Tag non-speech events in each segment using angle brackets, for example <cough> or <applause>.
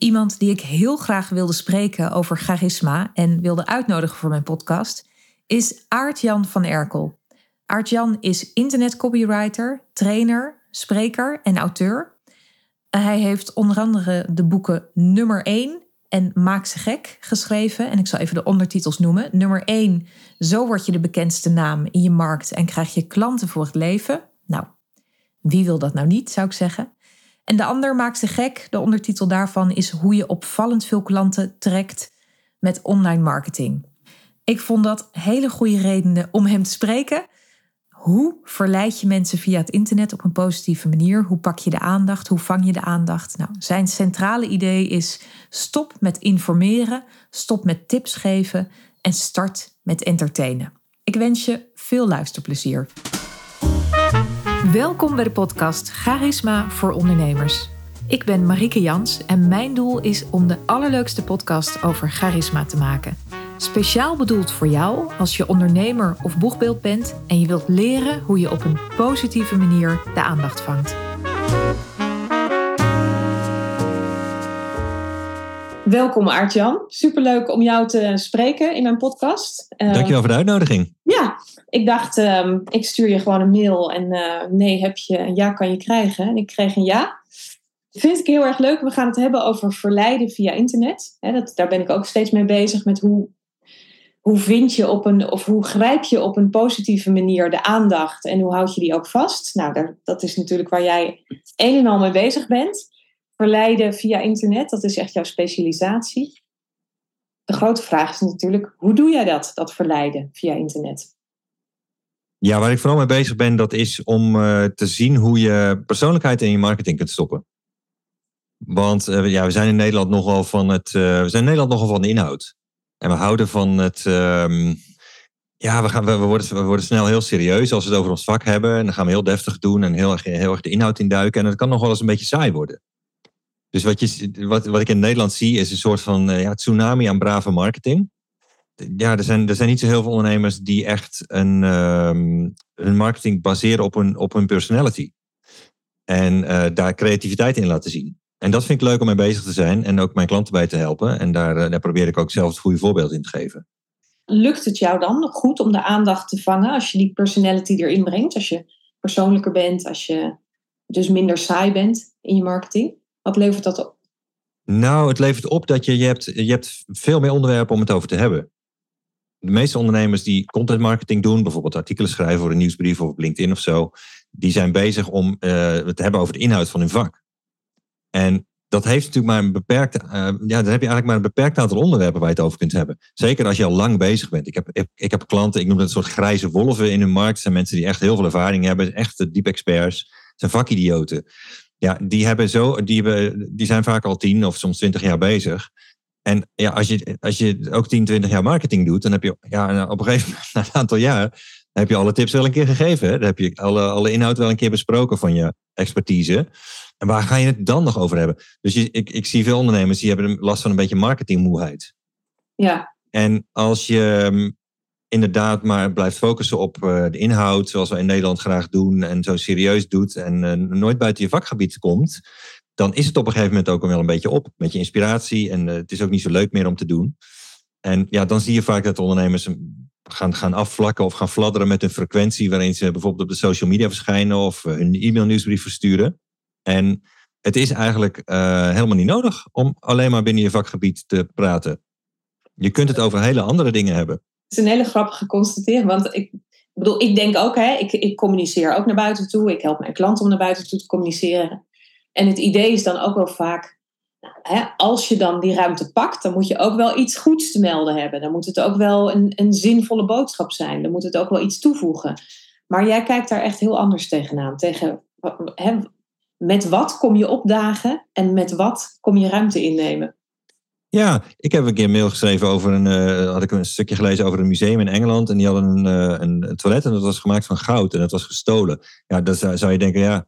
Iemand die ik heel graag wilde spreken over charisma en wilde uitnodigen voor mijn podcast is Aart-Jan van Erkel. Aart-Jan is internetcopywriter, trainer, spreker en auteur. Hij heeft onder andere de boeken Nummer 1 en Maak ze gek geschreven. En ik zal even de ondertitels noemen. Nummer 1, Zo word je de bekendste naam in je markt en krijg je klanten voor het leven. Nou, wie wil dat nou niet, zou ik zeggen. En de ander maakt ze gek. De ondertitel daarvan is hoe je opvallend veel klanten trekt met online marketing. Ik vond dat hele goede redenen om hem te spreken. Hoe verleid je mensen via het internet op een positieve manier? Hoe pak je de aandacht? Hoe vang je de aandacht? Nou, zijn centrale idee is stop met informeren, stop met tips geven en start met entertainen. Ik wens je veel luisterplezier. Welkom bij de podcast Charisma voor ondernemers. Ik ben Marike Jans en mijn doel is om de allerleukste podcast over charisma te maken. Speciaal bedoeld voor jou als je ondernemer of boegbeeld bent en je wilt leren hoe je op een positieve manier de aandacht vangt. Welkom Aart-Jan. Superleuk om jou te spreken in mijn podcast. Dankjewel voor de uitnodiging. Ja, ik dacht, ehm, ik stuur je gewoon een mail en uh, nee heb je, een ja kan je krijgen. En ik kreeg een ja. Dat vind ik heel erg leuk. We gaan het hebben over verleiden via internet. dat, daar ben ik ook steeds mee bezig met hoe, hoe vind je op een, of hoe grijp je op een positieve manier de aandacht en hoe houd je die ook vast. Nou, daar, dat is natuurlijk waar jij een en al mee bezig bent. Verleiden via internet, dat is echt jouw specialisatie. De grote vraag is natuurlijk, hoe doe jij dat, dat verleiden via internet? Ja, waar ik vooral mee bezig ben, dat is om uh, te zien hoe je persoonlijkheid in je marketing kunt stoppen. Want uh, ja, we zijn in Nederland nogal van het. Uh, we zijn in Nederland nogal van de inhoud. En we houden van het. Um, ja, we, gaan, we, worden, we worden snel heel serieus als we het over ons vak hebben. En dan gaan we heel deftig doen en heel heel erg de inhoud induiken. En dat kan nog wel eens een beetje saai worden. Dus wat, je, wat, wat ik in Nederland zie, is een soort van ja, tsunami aan brave marketing ja, er zijn, er zijn niet zo heel veel ondernemers die echt een, um, hun marketing baseren op hun, op hun personality. En uh, daar creativiteit in laten zien. En dat vind ik leuk om mee bezig te zijn en ook mijn klanten bij te helpen. En daar, uh, daar probeer ik ook zelf het goede voorbeeld in te geven. Lukt het jou dan goed om de aandacht te vangen als je die personality erin brengt? Als je persoonlijker bent, als je dus minder saai bent in je marketing? Wat levert dat op? Nou, het levert op dat je, je, hebt, je hebt veel meer onderwerpen om het over te hebben de meeste ondernemers die content marketing doen, bijvoorbeeld artikelen schrijven voor een nieuwsbrief of op LinkedIn of zo, die zijn bezig om uh, het te hebben over de inhoud van hun vak. En dat heeft natuurlijk maar een beperkt, uh, ja, dan heb je eigenlijk maar een beperkt aantal onderwerpen waar je het over kunt hebben. Zeker als je al lang bezig bent. Ik heb, ik, ik heb klanten, ik noem dat een soort grijze wolven in hun markt. Dat zijn mensen die echt heel veel ervaring hebben, echt diep experts, zijn vakidioten. Ja, die, hebben zo, die, hebben, die zijn vaak al tien of soms twintig jaar bezig. En ja, als je, als je ook 10, 20 jaar marketing doet, dan heb je ja, op een gegeven moment, <laughs> na een aantal jaar, heb je alle tips wel een keer gegeven. Hè? Dan heb je alle, alle inhoud wel een keer besproken van je expertise. En waar ga je het dan nog over hebben? Dus je, ik, ik zie veel ondernemers die hebben last van een beetje marketingmoeheid. Ja. En als je inderdaad maar blijft focussen op uh, de inhoud, zoals we in Nederland graag doen, en zo serieus doet en uh, nooit buiten je vakgebied komt, dan is het op een gegeven moment ook wel een beetje op met je inspiratie. En uh, het is ook niet zo leuk meer om te doen. En ja, dan zie je vaak dat ondernemers gaan, gaan afvlakken of gaan fladderen met een frequentie waarin ze bijvoorbeeld op de social media verschijnen of hun e-mail nieuwsbrief versturen. En het is eigenlijk helemaal niet nodig om alleen maar binnen je vakgebied te praten. Je kunt het over hele andere dingen hebben. Is een hele grappige constatering, want ik bedoel, ik denk ook, hè, ik, ik communiceer ook naar buiten toe. Ik help mijn klanten om naar buiten toe te communiceren. En het idee is dan ook wel vaak, nou, hè, als je dan die ruimte pakt, dan moet je ook wel iets goeds te melden hebben. Dan moet het ook wel een, een zinvolle boodschap zijn. Dan moet het ook wel iets toevoegen. Maar jij kijkt daar echt heel anders tegenaan. Tegen, hè, met wat kom je opdagen en met wat kom je ruimte innemen? Ja, ik heb een keer een mail geschreven over een. Uh, had ik een stukje gelezen over een museum in Engeland. En die hadden een, uh, een toilet en dat was gemaakt van goud en dat was gestolen. Ja, dan zou je denken, ja,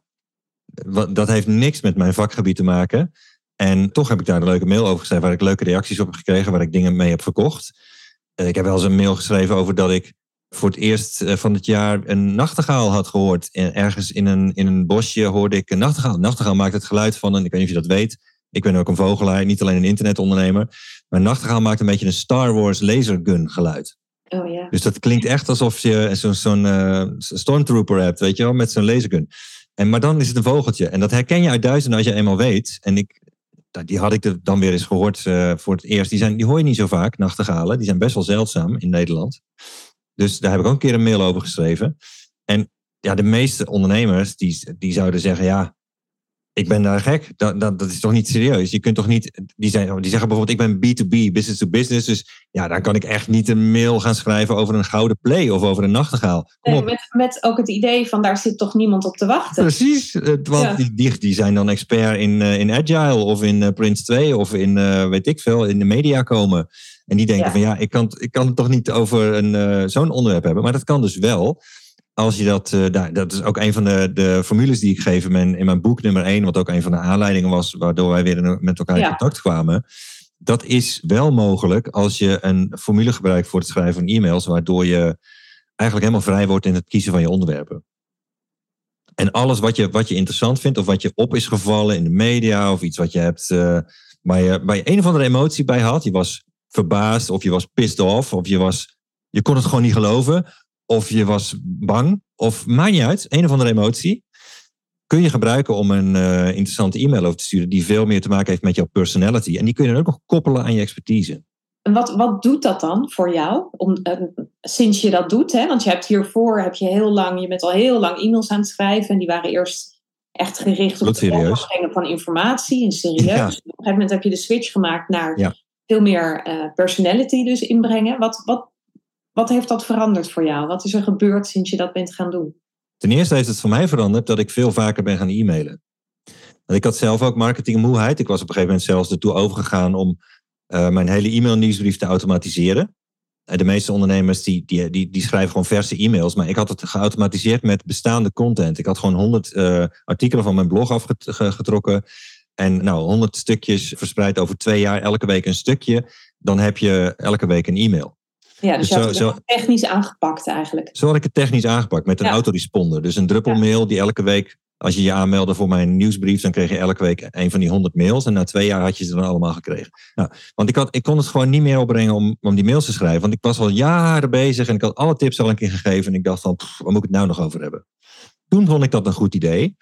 dat heeft niks met mijn vakgebied te maken. En toch heb ik daar een leuke mail over geschreven waar ik leuke reacties op heb gekregen, waar ik dingen mee heb verkocht. Eh, ik heb wel eens een mail geschreven over dat ik voor het eerst eh, van het jaar een nachtegaal had gehoord. Ergens in een, in een bosje hoorde ik een nachtegaal. Een nachtegaal maakt het geluid van een, ik weet niet of je dat weet, Ik ben ook een vogelaar, niet alleen een internetondernemer. Maar Nachtegaal maakt een beetje een Star Wars lasergun geluid. Oh ja. Dus dat klinkt echt alsof je zo'n uh, stormtrooper hebt, weet je wel, met zo'n lasergun. En, maar dan is het een vogeltje. En dat herken je uit duizenden als je eenmaal weet. En ik, die had ik dan weer eens gehoord uh, voor het eerst. Die, zijn, die hoor je niet zo vaak, nachtegalen. Die zijn best wel zeldzaam in Nederland. Dus daar heb ik ook een keer een mail over geschreven. En ja, de meeste ondernemers die, die zouden zeggen, ja, ik ben daar gek. Dat, dat, dat is toch niet serieus? Je kunt toch niet. Die, zijn, die zeggen bijvoorbeeld: ik ben B2B, business to business. Dus ja, dan kan ik echt niet een mail gaan schrijven over een gouden play of over een nachtegaal. Met, met ook het idee van daar zit toch niemand op te wachten. Precies, want die, die, die, zijn dan expert in, uh, in Agile of in uh, Prince 2 of in, weet ik veel, in de media komen. En die denken van ja, ik kan, ik kan het toch niet over een, zo'n onderwerp hebben. Maar dat kan dus wel als je dat, uh, dat is ook een van de, de formules die ik geef in mijn, in mijn boek nummer 1, wat ook een van de aanleidingen was waardoor wij weer met elkaar in contact kwamen. Dat is wel mogelijk als je een formule gebruikt voor het schrijven van e-mails, waardoor je eigenlijk helemaal vrij wordt in het kiezen van je onderwerpen. En alles wat je, wat je interessant vindt, of wat je op is gevallen in de media, of iets wat je hebt, uh, waar, je, waar je een of andere emotie bij had, je was verbaasd, of je was pissed off, of je, was, je kon het gewoon niet geloven, of je was bang, of maakt niet uit, een of andere emotie, kun je gebruiken om een uh, interessante e-mail over te sturen die veel meer te maken heeft met jouw personality. En die kun je dan ook nog koppelen aan je expertise. En wat, wat doet dat dan voor jou? Om, uh, sinds je dat doet, hè? want je hebt hiervoor heb je heel lang, je bent al heel lang e-mails aan het schrijven. En die waren eerst echt gericht op het brengen van informatie en serieus. Ja. Dus op een gegeven moment heb je de switch gemaakt naar veel meer uh, personality dus inbrengen. Wat, wat, wat heeft dat veranderd voor jou? Wat is er gebeurd sinds je dat bent gaan doen? Ten eerste heeft het voor mij veranderd dat ik veel vaker ben gaan e-mailen. Want ik had zelf ook marketingmoeheid. Ik was op een gegeven moment zelfs ertoe overgegaan om uh, mijn hele e-mail nieuwsbrief te automatiseren. Uh, de meeste ondernemers die, die, die, schrijven gewoon verse e-mails. Maar ik had het geautomatiseerd met bestaande content. Ik had gewoon 100 uh, eh, artikelen van mijn blog afgetrokken. En nou, 100 stukjes verspreid over twee jaar, elke week een stukje. Dan heb je elke week een e-mail. Ja, dus, dus je had het technisch aangepakt eigenlijk. Zo had ik het technisch aangepakt met een autoresponder. Dus een druppelmail die elke week, als je je aanmeldde voor mijn nieuwsbrief, dan kreeg je elke week een van die honderd mails. En na twee jaar had je ze dan allemaal gekregen. Nou, want ik, had, ik kon het gewoon niet meer opbrengen om, om die mails te schrijven. Want ik was al jaren bezig en ik had alle tips al een keer gegeven. En ik dacht van, pff, waar moet ik het nou nog over hebben? Toen vond ik dat een goed idee.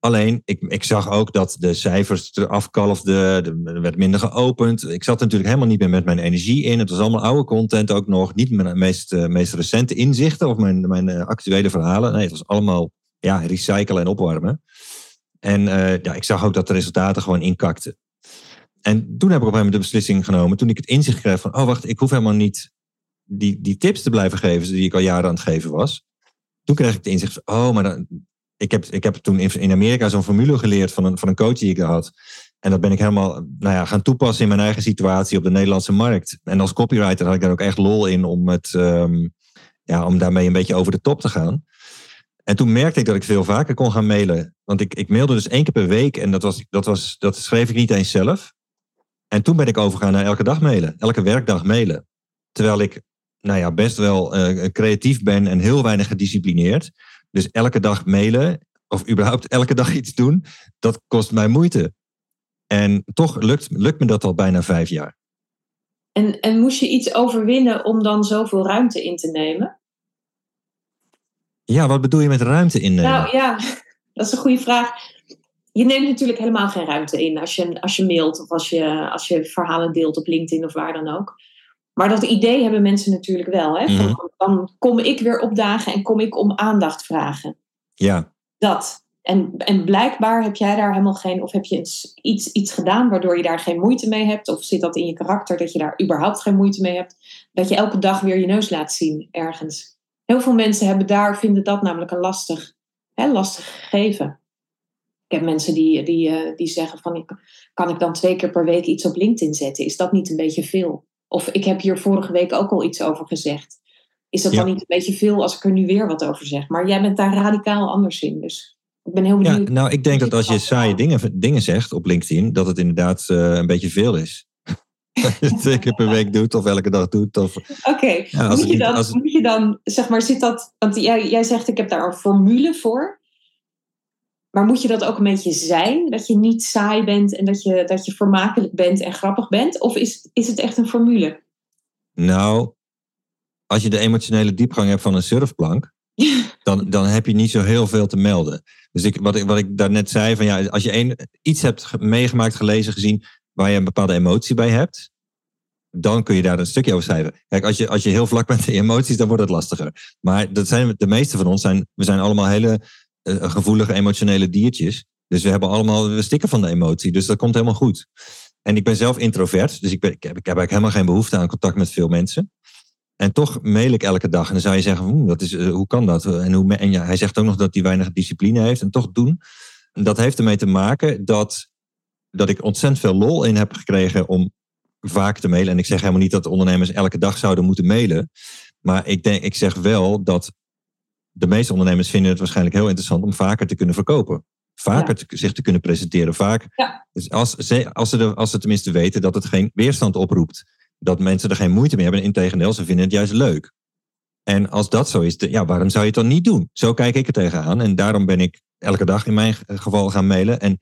Alleen, ik, ik zag ook dat de cijfers eraf kalfden. Er werd minder geopend. Ik zat natuurlijk helemaal niet meer met mijn energie in. Het was allemaal oude content ook nog. Niet mijn meest, uh, meest recente inzichten of mijn, mijn uh, actuele verhalen. Nee, het was allemaal ja, recyclen en opwarmen. En uh, ja, ik zag ook dat de resultaten gewoon inkakten. En toen heb ik op een moment de beslissing genomen. Toen ik het inzicht kreeg van... Oh, wacht, ik hoef helemaal niet die, die tips te blijven geven... die ik al jaren aan het geven was. Toen kreeg ik het inzicht van... Oh, maar dan, ik heb, ik heb toen in Amerika zo'n formule geleerd van een, van een coach die ik had. En dat ben ik helemaal nou ja, gaan toepassen in mijn eigen situatie op de Nederlandse markt. En als copywriter had ik daar ook echt lol in om, het, um, ja, om daarmee een beetje over de top te gaan. En toen merkte ik dat ik veel vaker kon gaan mailen. Want ik, ik mailde dus één keer per week en dat, was, dat, was, dat schreef ik niet eens zelf. En toen ben ik overgegaan naar elke dag mailen, elke werkdag mailen. Terwijl ik nou ja, best wel uh, creatief ben en heel weinig gedisciplineerd. Dus elke dag mailen, of überhaupt elke dag iets doen, dat kost mij moeite. En toch lukt, lukt me dat al bijna vijf jaar. En, en moest je iets overwinnen om dan zoveel ruimte in te nemen? Ja, wat bedoel je met ruimte innemen? Nou ja, <laughs> dat is een goede vraag. Je neemt natuurlijk helemaal geen ruimte in als je, als je mailt of als je, als je verhalen deelt op LinkedIn of waar dan ook. Maar dat idee hebben mensen natuurlijk wel. Hè? Mhm. Dan kom ik weer opdagen en kom ik om aandacht vragen. Ja. Dat. En, en blijkbaar heb jij daar helemaal geen, of heb je iets, iets gedaan waardoor je daar geen moeite mee hebt, of zit dat in je karakter dat je daar überhaupt geen moeite mee hebt, dat je elke dag weer je neus laat zien ergens. Heel veel mensen hebben daar, vinden dat namelijk een lastig, hè, lastig gegeven. Ik heb mensen die, die, eh, die zeggen van, kan ik dan twee keer per week iets op LinkedIn zetten? Is dat niet een beetje veel? Of ik heb hier vorige week ook al iets over gezegd. Is dat dan niet een beetje veel als ik er nu weer wat over zeg? Maar jij bent daar radicaal anders in. Dus ik ben heel benieuwd. Ja, nou, ik denk dat als je saaie dingen, dingen zegt op LinkedIn, dat het inderdaad uh, een beetje veel is. <laughs> Als je het per week doet of elke dag doet. Oké, okay. ja, moet, je dan, als... moet je dan, zeg maar, zit dat. Want jij, jij zegt ik heb daar een formule voor. Maar moet je dat ook een beetje zijn? Dat je niet saai bent en dat je, dat je vermakelijk bent en grappig bent? Of is, is het echt een formule? Nou, als je de emotionele diepgang hebt van een surfplank, <laughs> dan, dan heb je niet zo heel veel te melden. Dus ik, wat, ik, wat ik daarnet zei, van ja, als je een, iets hebt meegemaakt, gelezen, gezien, waar je een bepaalde emotie bij hebt, dan kun je daar een stukje over schrijven. Kijk, als je, als je heel vlak bent in emoties, dan wordt het lastiger. Maar dat zijn, de meeste van ons zijn, we zijn allemaal hele gevoelige, emotionele diertjes. Dus we hebben allemaal, we stikken van de emotie. Dus dat komt helemaal goed. En ik ben zelf introvert, dus ik, ik, heb, ik heb eigenlijk helemaal geen behoefte aan contact met veel mensen. En toch mail ik elke dag. En dan zou je zeggen, dat is, uh, hoe kan dat? En, hoe, en ja, hij zegt ook nog dat hij weinig discipline heeft. En toch doen. En dat heeft ermee te maken dat, dat ik ontzettend veel lol in heb gekregen om vaak te mailen. En ik zeg helemaal niet dat ondernemers elke dag zouden moeten mailen. Maar ik, denk, ik zeg wel dat de meeste ondernemers vinden het waarschijnlijk heel interessant om vaker te kunnen verkopen. Vaker te, zich te kunnen presenteren. Vaak. Ja. Dus als, ze, als, ze als ze tenminste weten dat het geen weerstand oproept. Dat mensen er geen moeite mee hebben. Integendeel, ze vinden het juist leuk. En als dat zo is, ja, waarom zou je het dan niet doen? Zo kijk ik er tegenaan. En daarom ben ik elke dag in mijn geval gaan mailen. En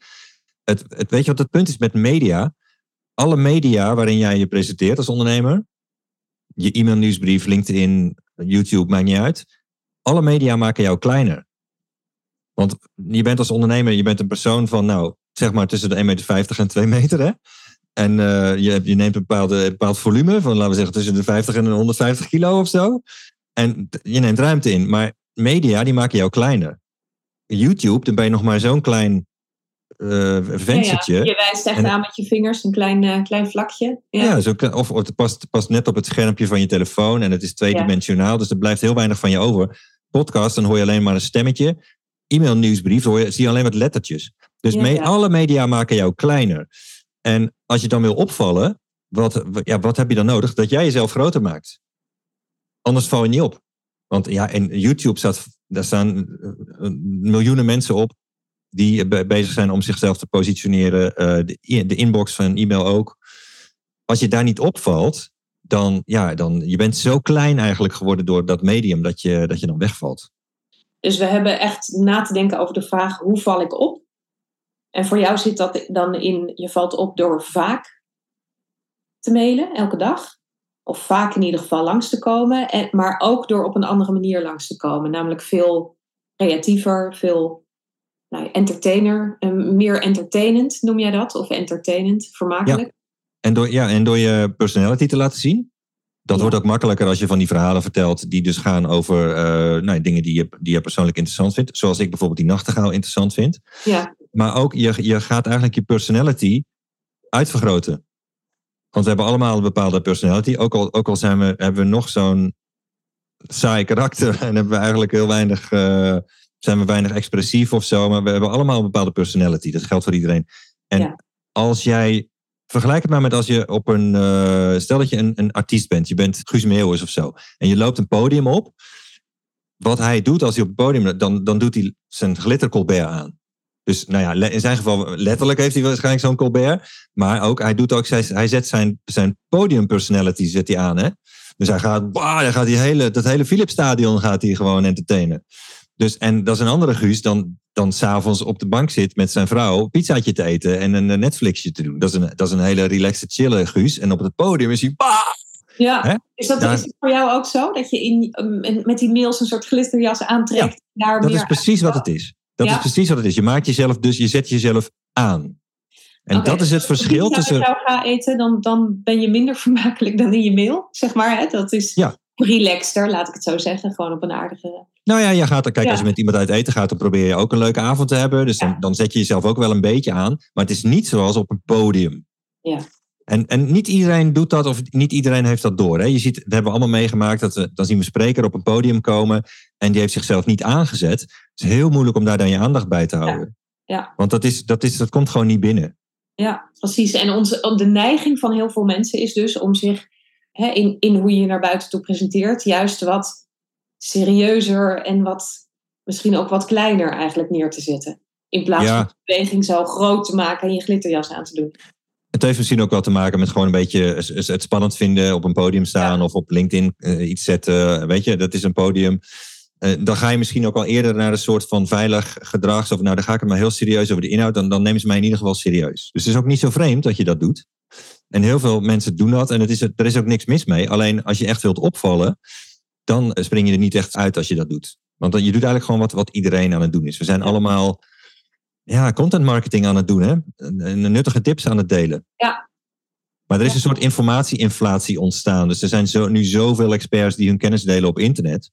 het, het, weet je wat het punt is met media? alle media waarin jij je presenteert als ondernemer, je e-mail nieuwsbrief, LinkedIn, YouTube, maakt niet uit. Alle media maken jou kleiner. Want je bent als ondernemer, je bent een persoon van, nou, zeg maar tussen de 1,50 meter en 2 meter. Hè? En uh, je, je, neemt een, bepaalde, een bepaald volume van, laten we zeggen, tussen de 50 en de 150 kilo of zo. En je neemt ruimte in. Maar media, die maken jou kleiner. YouTube, dan ben je nog maar zo'n klein uh, venstertje. Ja, Je wijst echt aan met je vingers, een klein, uh, klein vlakje. Ja, ja zo, of, of het past, past net op het schermpje van je telefoon en het is tweedimensionaal, dus er blijft heel weinig van je over. Podcast, dan hoor je alleen maar een stemmetje. E-mail nieuwsbrief, hoor je, zie je alleen wat lettertjes. Dus me, alle media maken jou kleiner. En als je dan wil opvallen, wat, ja, wat heb je dan nodig? Dat jij jezelf groter maakt. Anders val je niet op. Want ja, in YouTube staat, daar staan eh, miljoenen mensen op die bezig zijn om zichzelf te positioneren. De, inbox van e-mail ook. Als je daar niet opvalt, dan, ja, dan je bent zo klein eigenlijk geworden door dat medium dat je, dat je dan wegvalt. Dus we hebben echt na te denken over de vraag: hoe val ik op? En voor jou zit dat dan in, je valt op door vaak te mailen, elke dag. Of vaak in ieder geval langs te komen. En, maar ook door op een andere manier langs te komen. Namelijk veel creatiever, veel nou, entertainer, meer entertainend noem jij dat? Of entertainend, vermakelijk? En, door, ja, en door je personality te laten zien. Dat wordt ook makkelijker als je van die verhalen vertelt die dus gaan over uh, nou, dingen die je, die je persoonlijk interessant vindt. Zoals ik bijvoorbeeld die nachtegaal interessant vind. Ja. Maar ook je, je gaat eigenlijk je personality uitvergroten. Want we hebben allemaal een bepaalde personality. Ook al, ook al zijn we, hebben we nog zo'n saai karakter <laughs> en hebben we eigenlijk heel weinig uh, zijn we weinig expressief of zo. Maar we hebben allemaal een bepaalde personality. Dat geldt voor iedereen. En als jij. Vergelijk het maar met als je op een. Uh, stel dat je een, een artiest bent. Je bent Guus Meeuwis of zo. En je loopt een podium op. Wat hij doet als hij op het podium. Dan, dan doet hij zijn glittercolbert aan. Dus nou ja, in zijn geval letterlijk heeft hij waarschijnlijk zo'n Colbert. Maar ook, hij, doet ook hij zet zijn, zijn podium personality zet hij aan. Hè? Dus hij gaat, hij gaat die hele, dat hele Philips stadion gaat hij gewoon entertainen. Dus, en dat is een andere Guus dan, dan s'avonds op de bank zit met zijn vrouw pizzaatje te eten en een Netflixje te doen. Dat is een, dat is een hele relaxed, chille Guus. En op het podium is hij... Bah! Ja, is dat, is voor jou ook zo? Dat je in, met die mails een soort glitterjas aantrekt? Ja, daar dat is precies wat het is. Dat is precies wat het is. Je maakt jezelf dus, je zet jezelf aan. En dat is het verschil tussen. Als je jou gaat eten, dan, dan ben je minder <laughs> vermakelijk dan in je mail, zeg maar. Hè? Dat is ja. Relaxter, laat ik het zo zeggen. Gewoon op een aardige nou ja, je gaat, kijk, als je met iemand uit eten gaat, dan probeer je ook een leuke avond te hebben. Dus dan, dan zet je jezelf ook wel een beetje aan. Maar het is niet zoals op een podium. Ja. En, en niet iedereen doet dat, of niet iedereen heeft dat door. Hè? Je ziet, we hebben allemaal meegemaakt dat we, dan zien we een spreker op een podium komen en die heeft zichzelf niet aangezet. Het is heel moeilijk om daar dan je aandacht bij te houden. Ja. ja. Want dat, is, dat, is, dat komt gewoon niet binnen. Ja, precies. En onze, de neiging van heel veel mensen is dus om zich hè, in, in hoe je je naar buiten toe presenteert, juist wat serieuzer en wat, misschien ook wat kleiner eigenlijk neer te zetten. In plaats van de beweging zo groot te maken en je glitterjas aan te doen. Het heeft misschien ook wel te maken met gewoon een beetje het spannend vinden, op een podium staan of op LinkedIn uh, iets zetten. Weet je, dat is een podium. Uh, dan ga je misschien ook al eerder naar een soort van veilig gedrag. Of nou, dan ga ik het maar heel serieus over de inhoud. Dan, dan nemen ze mij in ieder geval serieus. Dus het is ook niet zo vreemd dat je dat doet. En heel veel mensen doen dat. En het is, er is ook niks mis mee. Alleen als je echt wilt opvallen, dan spring je er niet echt uit als je dat doet. Want dan, je doet eigenlijk gewoon wat, wat iedereen aan het doen is. We zijn allemaal ja, content marketing aan het doen. Hè? Nuttige tips aan het delen. Ja. Maar er is een soort informatieinflatie ontstaan. Dus er zijn zo, nu zoveel experts die hun kennis delen op internet.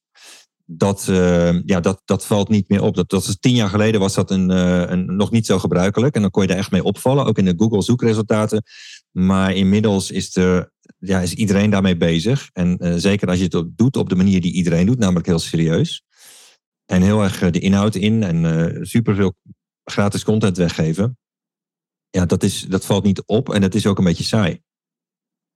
Dat, uh, ja, dat, dat valt niet meer op. Dat, dat is, tien jaar geleden was dat een, uh, een, nog niet zo gebruikelijk. En dan kon je daar echt mee opvallen. Ook in de Google zoekresultaten. Maar inmiddels is, er, ja, is iedereen daarmee bezig. En uh, zeker als je het doet op de manier die iedereen doet. Namelijk heel serieus. En heel erg de inhoud in. En superveel gratis content weggeven. Ja, dat, is, dat valt niet op. En dat is ook een beetje saai.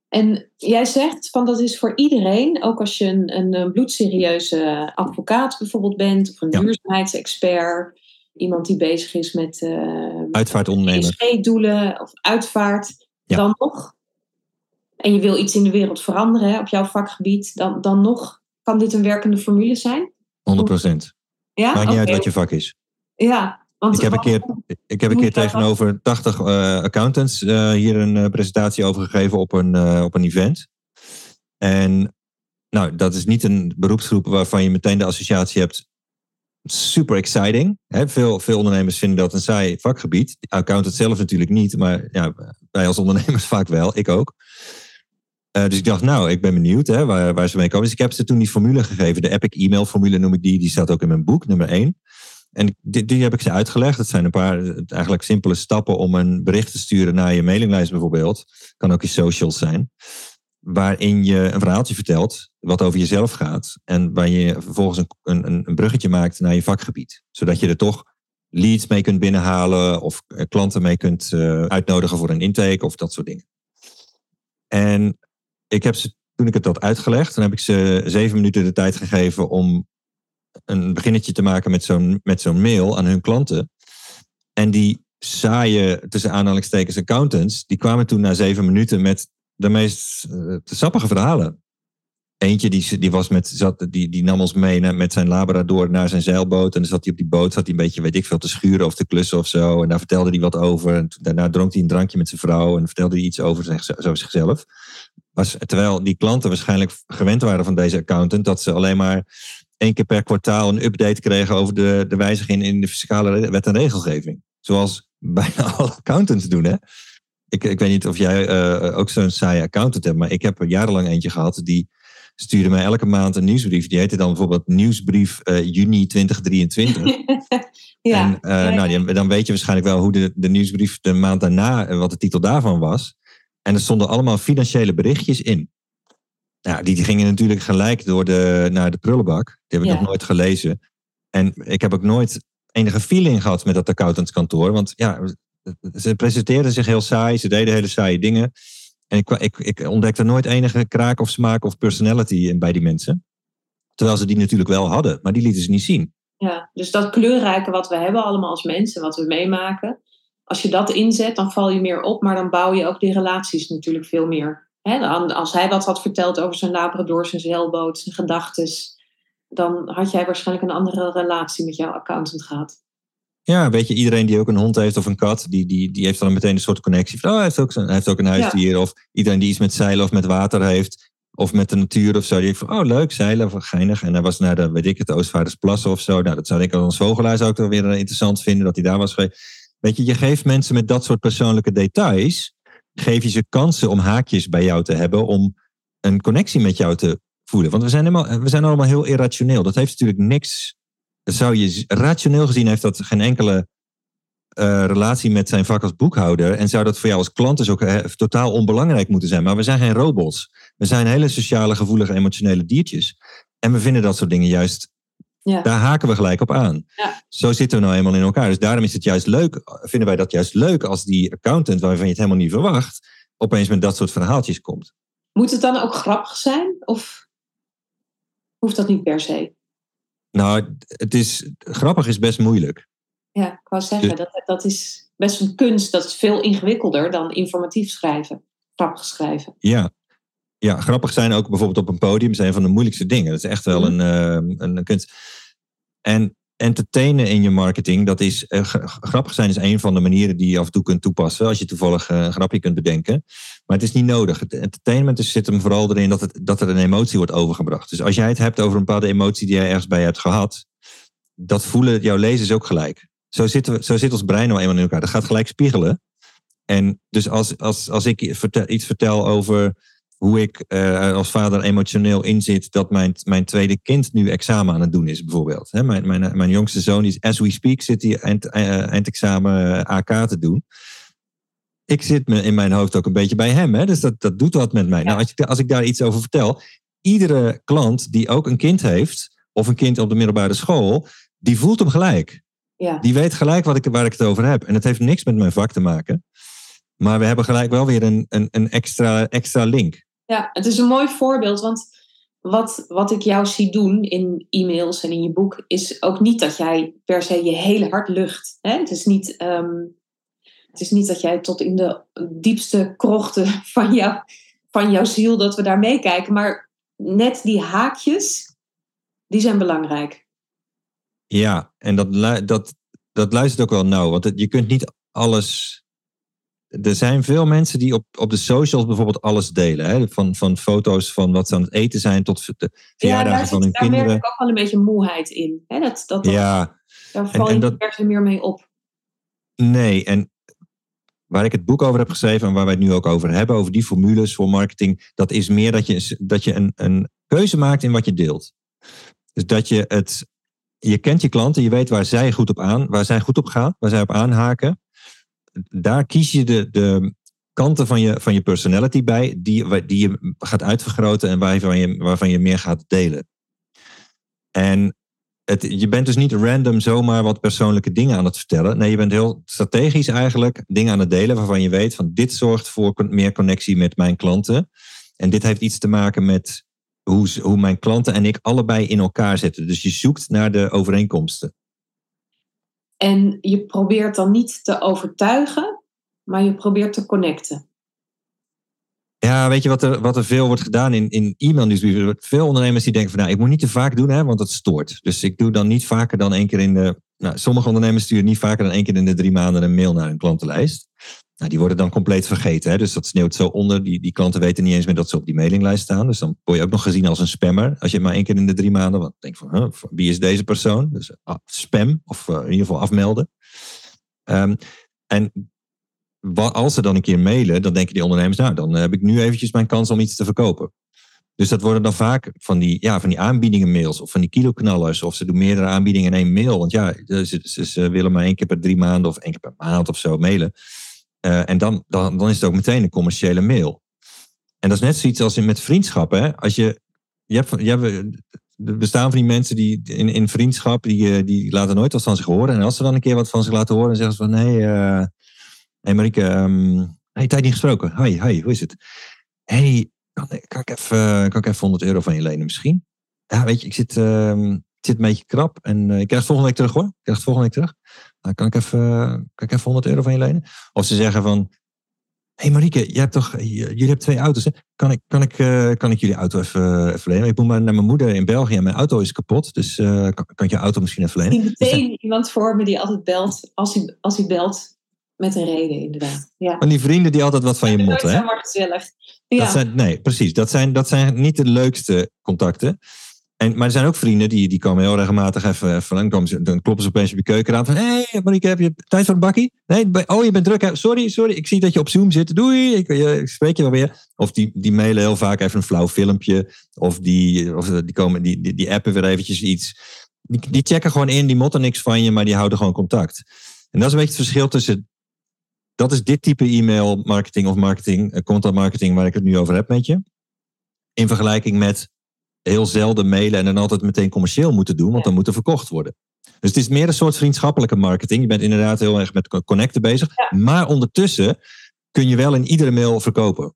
En jij zegt van dat is voor iedereen, ook als je een, een bloedserieuze advocaat bijvoorbeeld bent, of een ja. duurzaamheidsexpert, iemand die bezig is met uh, uitvaartondernemer, doelen of uitvaart, ja. dan nog. En je wil iets in de wereld veranderen hè, op jouw vakgebied, dan, dan nog kan dit een werkende formule zijn? 100 procent. Ja? Maakt niet okay. uit wat je vak is. Ja, want, ik heb een keer, ik heb een keer tegenover 80 uh, accountants uh, hier een uh, presentatie over gegeven op een, op een event. En nou, dat is niet een beroepsgroep waarvan je meteen de associatie hebt. Super exciting. Hè? Veel, veel ondernemers vinden dat een saai vakgebied. Accountant zelf natuurlijk niet, maar ja, wij als ondernemers <laughs> vaak wel. Ik ook. dus ik dacht, nou, ik ben benieuwd hè, waar, waar ze mee komen. Dus ik heb ze toen die formule gegeven. De Epic e-mail formule noem ik die. Die staat ook in mijn boek, nummer 1. En die, die, heb ik ze uitgelegd. Dat zijn een paar eigenlijk simpele stappen om een bericht te sturen naar je mailinglijst bijvoorbeeld. Kan ook je socials zijn. Waarin je een verhaaltje vertelt wat over jezelf gaat. En waar je vervolgens een, een, een bruggetje maakt naar je vakgebied. Zodat je er toch leads mee kunt binnenhalen of klanten mee kunt uh, uitnodigen voor een intake of dat soort dingen. En ik heb ze, toen ik het had uitgelegd, dan heb ik ze zeven minuten de tijd gegeven om een beginnetje te maken met zo'n, met zo'n mail aan hun klanten. En die saaie, tussen aanhalingstekens, accountants, die kwamen toen na zeven minuten met de meest uh, sappige verhalen. Eentje die, die, was met, zat, die, die nam ons mee naar, met zijn Labrador naar zijn zeilboot. En dan zat hij op die boot, zat hij een beetje, weet ik veel, te schuren of te klussen of zo. En daar vertelde hij wat over. En daarna dronk hij een drankje met zijn vrouw en vertelde hij iets over zo zichzelf. Was, terwijl die klanten waarschijnlijk gewend waren van deze accountant, dat ze alleen maar één keer per kwartaal een update kregen over de, de wijziging in de fiscale wet en regelgeving. Zoals <laughs> bijna alle accountants doen. Hè? Ik, ik weet niet of jij uh, ook zo'n saaie accountant hebt, maar ik heb er jarenlang eentje gehad die stuurde mij elke maand een nieuwsbrief. Die heette dan bijvoorbeeld Nieuwsbrief uh, juni 2023. <laughs> ja, en uh, Nou, die, dan weet je waarschijnlijk wel hoe de, de nieuwsbrief de maand daarna, wat de titel daarvan was. En er stonden allemaal financiële berichtjes in. Ja, die, die gingen natuurlijk gelijk door de, naar de prullenbak. Die heb ik nog nooit gelezen. En ik heb ook nooit enige feeling gehad met dat accountantskantoor. Want ja, ze presenteerden zich heel saai. Ze deden hele saaie dingen. En ik, ik, ik ontdekte nooit enige kraak of smaak of personality bij die mensen. Terwijl ze die natuurlijk wel hadden, maar die lieten ze niet zien. Ja, dus dat kleurrijke wat we hebben allemaal als mensen, wat we meemaken. Als je dat inzet, dan val je meer op. Maar dan bouw je ook die relaties natuurlijk veel meer als hij wat had verteld over zijn Labrador, zijn zeilboot, zijn gedachten, dan had jij waarschijnlijk een andere relatie met jouw accountant gehad. Ja, weet je, iedereen die ook een hond heeft of een kat, die, die, die heeft dan meteen een soort connectie. Van, oh, hij heeft ook, hij heeft ook een huisdier. Of iedereen die iets met zeilen of met water heeft. Of met de natuur of zo. Die heeft van, oh leuk, zeilen, of geinig. En hij was naar de, weet ik het, Oostvaardersplassen of zo. Nou, dat zou ik als vogelaar zou ik wel weer interessant vinden dat hij daar was geweest. Weet je, je geeft mensen met dat soort persoonlijke details geef je ze kansen om haakjes bij jou te hebben, om een connectie met jou te voelen. Want we zijn, helemaal, we zijn allemaal heel irrationeel. Dat heeft natuurlijk niks. zou je, rationeel gezien heeft dat geen enkele uh, relatie met zijn vak als boekhouder. En zou dat voor jou als klant dus ook he, totaal onbelangrijk moeten zijn. Maar we zijn geen robots. We zijn hele sociale, gevoelige, emotionele diertjes. En we vinden dat soort dingen juist ja. Daar haken we gelijk op aan. Ja. Zo zitten we nou eenmaal in elkaar. Dus daarom is het juist leuk, vinden wij dat juist leuk als die accountant, waarvan je het helemaal niet verwacht, opeens met dat soort verhaaltjes komt. Moet het dan ook grappig zijn? Of hoeft dat niet per se? Nou, het is, grappig is best moeilijk. Ja, ik wou zeggen, dus- dat, dat is best een kunst. Dat is veel ingewikkelder dan informatief schrijven, grappig schrijven. Ja, ja, grappig zijn ook bijvoorbeeld op een podium zijn van de moeilijkste dingen. Dat is echt wel Mhm. een, eh, een kunst. En entertainen in je marketing, dat is g- grappig zijn is een van de manieren die je af en toe kunt toepassen als je toevallig eh, een grapje kunt bedenken. Maar het is niet nodig. Het entertainment is, zit hem vooral erin dat, het, dat er een emotie wordt overgebracht. Dus als jij het hebt over een bepaalde emotie die jij ergens bij hebt gehad, dat voelen jouw lezers ook gelijk. Zo, zitten we, zo zit ons brein nou eenmaal in elkaar. Dat gaat gelijk spiegelen. En dus als, als, als ik iets vertel over hoe ik eh, als vader emotioneel inzit dat mijn, mijn tweede kind nu examen aan het doen is, bijvoorbeeld. Mijn, mijn, mijn jongste zoon, is as we speak, zit hij eind, eh, eindexamen eh, AK te doen. Ik zit me in mijn hoofd ook een beetje bij hem, hè, dus dat, dat doet wat met mij. Nou, als ik, als ik daar iets over vertel, iedere klant die ook een kind heeft, of een kind op de middelbare school, die voelt hem gelijk. Ja. Die weet gelijk wat ik, waar ik het over heb. En het heeft niks met mijn vak te maken. Maar we hebben gelijk wel weer een, een, een extra, extra link. Ja, het is een mooi voorbeeld, want wat, wat ik jou zie doen in e-mails en in je boek, is ook niet dat jij per se je hele hart lucht. Hè? Het, is niet, ehm, het is niet dat jij tot in de diepste krochten <laughs> van, jou, van jouw ziel, dat we daar meekijken, maar net die haakjes, die zijn belangrijk. Ja, en dat, dat, dat luistert ook wel nauw. Want je kunt niet alles. Er zijn veel mensen die op, op de socials bijvoorbeeld alles delen. Hè? Van, van foto's van wat ze aan het eten zijn tot de Ja, verjaardagen daar, van hun daar merk kinderen. ik ook wel een beetje moeheid in. Hè? Dat, dat, dat- Ja, daar val en je niet meer mee op. nee. En waar ik het boek over heb geschreven en waar wij het nu ook over hebben, over die formules voor marketing, dat is meer dat je, dat je een, een keuze maakt in wat je deelt. Dus dat je het, je kent je klanten, je weet waar zij goed op aan, waar zij goed op gaan, waar zij op aanhaken. Daar kies je de, de kanten van je, van je personality bij, die, die je gaat uitvergroten en waarvan je, waarvan je meer gaat delen. En het, je bent dus niet random zomaar wat persoonlijke dingen aan het vertellen. Nee, je bent heel strategisch eigenlijk dingen aan het delen waarvan je weet van dit zorgt voor meer connectie met mijn klanten. En dit heeft iets te maken met hoe, hoe mijn klanten en ik allebei in elkaar zitten. Dus je zoekt naar de overeenkomsten. En je probeert dan niet te overtuigen, maar je probeert te connecten. Ja, weet je wat er, wat er veel wordt gedaan in, in e-mailnieuwsbrieven? Veel ondernemers die denken van nou, ik moet niet te vaak doen, hè, want het stoort. Dus ik doe dan niet vaker dan één keer in de... Nou, sommige ondernemers sturen niet vaker dan één keer in de drie maanden een mail naar hun klantenlijst. Nou, die worden dan compleet vergeten. Hè? Dus dat sneeuwt zo onder. Die, die klanten weten niet eens meer dat ze op die mailinglijst staan. Dus dan word je ook nog gezien als een spammer. Als je maar één keer in de drie maanden... Want denk van, wie is deze persoon? Dus ah, spam, of eh, in ieder geval afmelden. Ehm, en wa- als ze dan een keer mailen, dan denken die ondernemers... nou, dan heb ik nu eventjes mijn kans om iets te verkopen. Dus dat worden dan vaak van die, ja, van die aanbiedingen mails of van die kiloknallers. Of ze doen meerdere aanbiedingen in één mail. Want ja, ze willen maar één keer per drie maanden of één keer per maand of zo mailen. Eh, en dan, dan, dan is het ook meteen een commerciële mail. En dat is net zoiets als in, met vriendschappen. Hè? Als je, je hebt, je hebt, er bestaan van die mensen die in, in vriendschap, die, eh, die laten nooit wat van zich horen. En als ze dan een keer wat van zich laten horen, dan zeggen ze van... Hé, hey, eh, hey Marieke, hey, tijd niet gesproken. Hoi, hoi, hoe is het? hey, kan, kan, ik even, kan ik even 100 euro van je lenen misschien? Ja, weet je, ik zit, ehm, zit een beetje krap en eh, ik krijg het volgende week terug hoor. Ik krijg volgende week terug. Nou, kan, ik even, kan ik even 100 euro van je lenen? Of ze zeggen van, hé hey Marieke, jij hebt toch, jullie hebben twee auto's. Hè? Kan, ik, kan, ik, eh, kan ik jullie auto even, even lenen? Ik moet maar naar mijn moeder in België en mijn auto is kapot. Dus eh, kan, kan ik je auto misschien even Ik lenen? zie meteen iemand voor me die altijd belt, als hij, als hij belt, met een reden inderdaad. Ja. Van die vrienden die altijd wat van je motten. Gezellig. Ja. Dat zijn, nee, precies. Dat zijn, dat zijn niet de leukste contacten. En, maar er zijn ook vrienden die, die komen heel regelmatig even, even lang. Komen ze, dan kloppen ze opeens op je keukenraam van... Hé, hey, heb je tijd voor een bakkie? Nee, oh, je bent druk. Sorry, sorry. Ik zie dat je op Zoom zit. Doei, ik, eh, ik spreek je wel weer. Of die, die mailen heel vaak even een flauw filmpje. Of die, of die, komen, die, die, die appen weer eventjes iets. Die, die checken gewoon in, die motten niks van je, maar die houden gewoon contact. En dat is een beetje het verschil tussen... Dat is dit type e-mail marketing of marketing, eh, content marketing waar ik het nu over heb met je. In vergelijking met heel zelden mailen en dan altijd meteen commercieel moeten doen, want dan moet er verkocht worden. Dus het is meer een soort vriendschappelijke marketing. Je bent inderdaad heel erg met co- connecten bezig. Maar ondertussen kun je wel in iedere mail verkopen.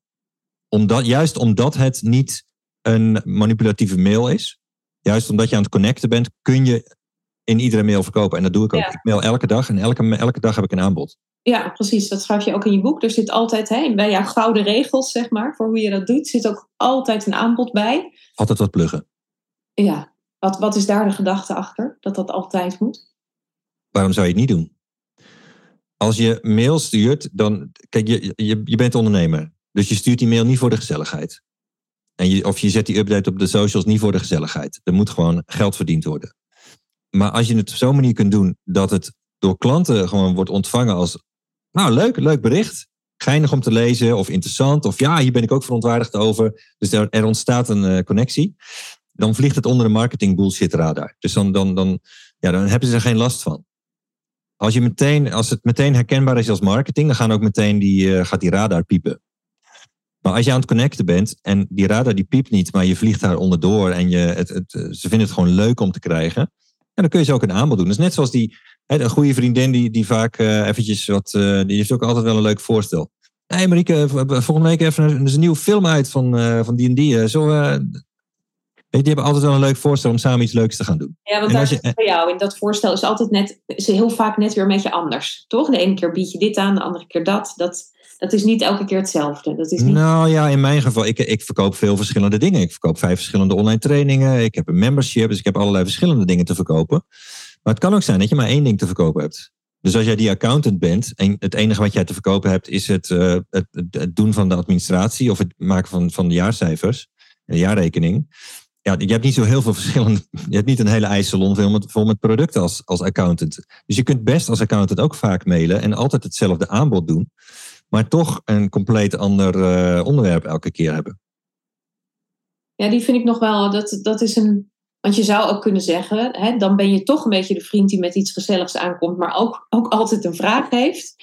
Omdat, juist omdat het niet een manipulatieve mail is. Juist omdat je aan het connecten bent, kun je in iedere mail verkopen. En dat doe ik ook. Ja. Ik mail elke dag en elke, elke dag heb ik een aanbod. Ja, precies. Dat schrijf je ook in je boek. Er zit altijd, hè, bij jouw gouden regels, zeg maar, voor hoe je dat doet, zit ook altijd een aanbod bij. Altijd wat pluggen. Ja. Wat, wat is daar de gedachte achter? Dat dat altijd moet? Waarom zou je het niet doen? Als je mail stuurt, dan. Kijk, je, je, je bent ondernemer. Dus je stuurt die mail niet voor de gezelligheid. En je, of je zet die update op de socials niet voor de gezelligheid. Er moet gewoon geld verdiend worden. Maar als je het op zo'n manier kunt doen dat het door klanten gewoon wordt ontvangen als. Nou, leuk, leuk bericht. Geinig om te lezen of interessant. Of ja, hier ben ik ook verontwaardigd over. Dus er, er ontstaat een eh, connectie. Dan vliegt het onder de marketing bullshit radar. Dus dan, dan, dan, ja, dan hebben ze er geen last van. Als, je meteen, als het meteen herkenbaar is als marketing, dan gaan ook meteen die, eh, gaat die radar piepen. Maar als je aan het connecten bent en die radar die piept niet, maar je vliegt daar onderdoor en je, het, het, eh, ze vinden het gewoon leuk om te krijgen, ja, dan kun je ze ook een aanbod doen. Dus net zoals die, hè, een goede vriendin die, die vaak eh, eventjes wat, eh, die heeft ook altijd wel een leuk voorstel. Hé hey Marieke, volgende week even, er is een nieuwe film uit van, eh, van die en die. je, die hebben altijd wel een leuk voorstel om samen iets leuks te gaan doen. Ja, want En daar je- bij jou in dat voorstel is altijd net, is heel vaak net weer een beetje anders. Toch? De ene keer bied je dit aan, de andere keer dat. Dat, dat is niet elke keer hetzelfde. Dat is niet... Nou ja, in mijn geval, ik, ik verkoop veel verschillende dingen. Ik verkoop vijf verschillende online trainingen. Ik heb een membership, dus ik heb allerlei verschillende dingen te verkopen. Maar het kan ook zijn dat je maar één ding te verkopen hebt. Dus als jij die accountant bent en het enige wat jij te verkopen hebt is het, eh, het, het, doen van de administratie of het maken van, van de jaarcijfers, de jaarrekening. Ja, je hebt niet zo heel veel verschillende. <laughs> Je hebt niet een hele ijssalon vol met, vol met producten als, als accountant. Dus je kunt best als accountant ook vaak mailen en altijd hetzelfde aanbod doen. Maar toch een compleet ander eh, onderwerp elke keer hebben. Ja, die vind ik nog wel, dat, dat is een... Want je zou ook kunnen zeggen, hè, dan ben je toch een beetje de vriend die met iets gezelligs aankomt, maar ook, ook altijd een vraag heeft.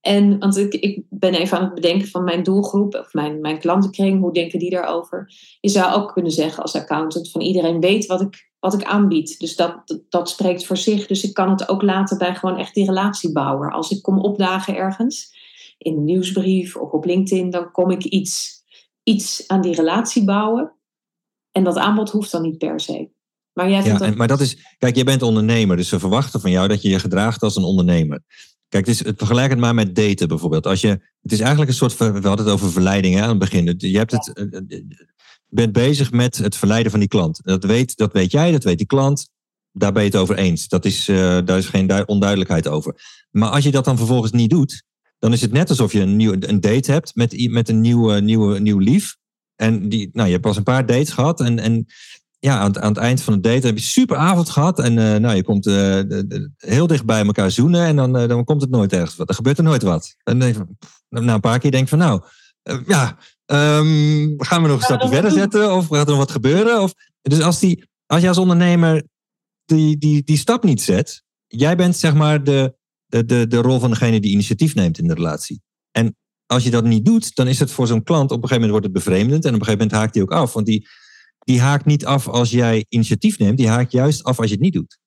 En, want ik, ik ben even aan het bedenken van mijn doelgroep, of mijn, mijn klantenkring, hoe denken die daarover? Je zou ook kunnen zeggen als accountant van iedereen weet wat ik, wat ik aanbied. Dus dat, dat, spreekt voor zich. Dus ik kan het ook laten bij gewoon echt die relatiebouwer. Als ik kom opdagen ergens, in een nieuwsbrief of op LinkedIn, dan kom ik iets, iets aan die relatie bouwen. En dat aanbod hoeft dan niet per se. Maar jij vindt Ja, dat... en, maar dat is, kijk, jij bent ondernemer, dus ze verwachten van jou dat je je gedraagt als een ondernemer. Kijk, het is, het, vergelijk het maar met daten bijvoorbeeld. Als je, het is eigenlijk een soort, we hadden het over verleiding hè, aan het begin. Je hebt het, eh, eh, bent bezig met het verleiden van die klant. Dat weet, dat weet jij, dat weet die klant. Daar ben je het over eens. Dat is, eh, daar is geen du- onduidelijkheid over. Maar als je dat dan vervolgens niet doet, dan is het net alsof je een, nieuw, een date hebt met, met een nieuwe, nieuwe, nieuw lief. En die, nou, je hebt pas een paar dates gehad. En, en ja, aan, het- aan het eind van de date heb je een super avond gehad. En eh, nou, je komt eh, de- de- heel dicht bij elkaar zoenen. En dan, eh, dan komt het nooit ergens wat. Er gebeurt er nooit wat. En dan na een paar keer denk je van nou, ja, ehm, gaan we nog een stapje verder zetten? Of gaat er nog wat gebeuren? Of, dus als, die, als je als ondernemer die, die, die stap niet zet. Jij bent zeg maar de, de, de, de rol van degene die initiatief neemt in de relatie. En als je dat niet doet, dan is het voor zo'n klant op een gegeven moment wordt het bevreemdend. En op een gegeven moment haakt hij ook af. Want die, die haakt niet af als jij initiatief neemt. Die haakt juist af als je het niet doet.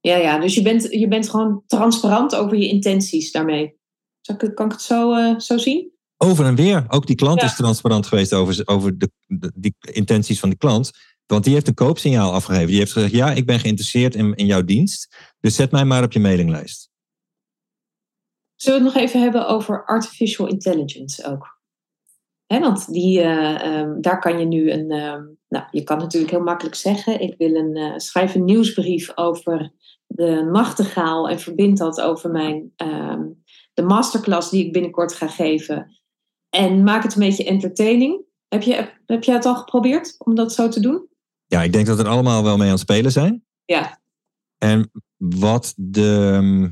Ja, ja, dus je bent, je bent gewoon transparant over je intenties daarmee. Ik, kan ik het zo, eh, zo zien? Over en weer. Ook die klant Ja. is transparant geweest over, over de, de, die intenties van die klant. Want die heeft een koopsignaal afgegeven. Die heeft gezegd, ja, ik ben geïnteresseerd in, in jouw dienst. Dus zet mij maar op je mailinglijst. Zullen we het nog even hebben over artificial intelligence ook? Hè, want die, eh, ehm, daar kan je nu een. ehm, nou, je kan natuurlijk heel makkelijk zeggen: ik wil een, eh, schrijf een nieuwsbrief over de nachtegaal en verbind dat over mijn, ehm, de masterclass die ik binnenkort ga geven. En maak het een beetje entertaining. Heb, je, heb, heb jij het al geprobeerd om dat zo te doen? Ja, ik denk dat we er allemaal wel mee aan het spelen zijn. Ja. En wat de.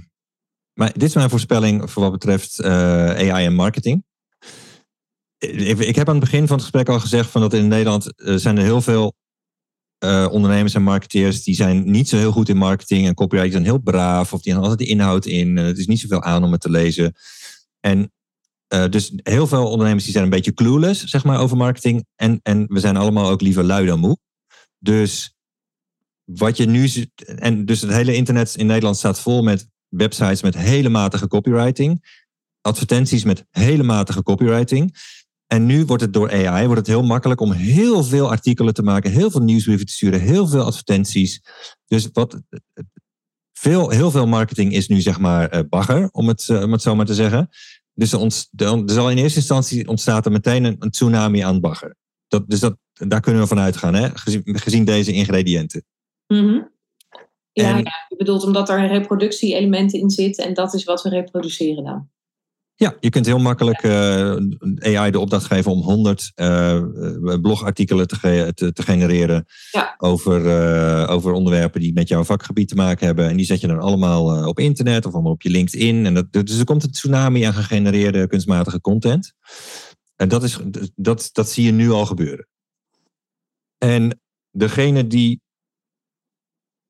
Maar dit is mijn voorspelling voor wat betreft eh, AI en marketing. Ik, heb aan het begin van het gesprek al gezegd van dat in Nederland eh, zijn er heel veel eh, ondernemers en marketeers die zijn niet zo heel goed in marketing en copyright. Zijn heel braaf of die hebben altijd de inhoud in. Het is niet zoveel aan om het te lezen. En dus heel veel ondernemers die zijn een beetje clueless zeg maar, over marketing. En, en we zijn allemaal ook liever lui dan moe. Dus wat je nu en dus het hele internet in Nederland staat vol met websites met hele matige copywriting, advertenties met hele matige copywriting. En nu wordt het door AI wordt het heel makkelijk om heel veel artikelen te maken, heel veel nieuwsbrieven te sturen, heel veel advertenties. Dus wat, veel, heel veel marketing is nu zeg maar uh, bagger, om het, om het zo maar te zeggen. Dus er, er zal in eerste instantie ontstaat er meteen een, een tsunami aan bagger. Dat, dus dat, daar kunnen we van uitgaan, hè? Gezien, gezien deze ingrediënten. Mm ja, en, je bedoelt omdat er reproductie-elementen in zitten en dat is wat we reproduceren dan. Ja, je kunt heel makkelijk uh, AI de opdracht geven om 100 uh, eh, blogartikelen te, ge te, te, genereren ja. over, uh, over onderwerpen die met jouw vakgebied te maken hebben. En die zet je dan allemaal op internet of allemaal op je LinkedIn. En dat, dus er komt een tsunami aan gegenereerde kunstmatige content. En dat, is, dat, dat zie je nu al gebeuren. En degene die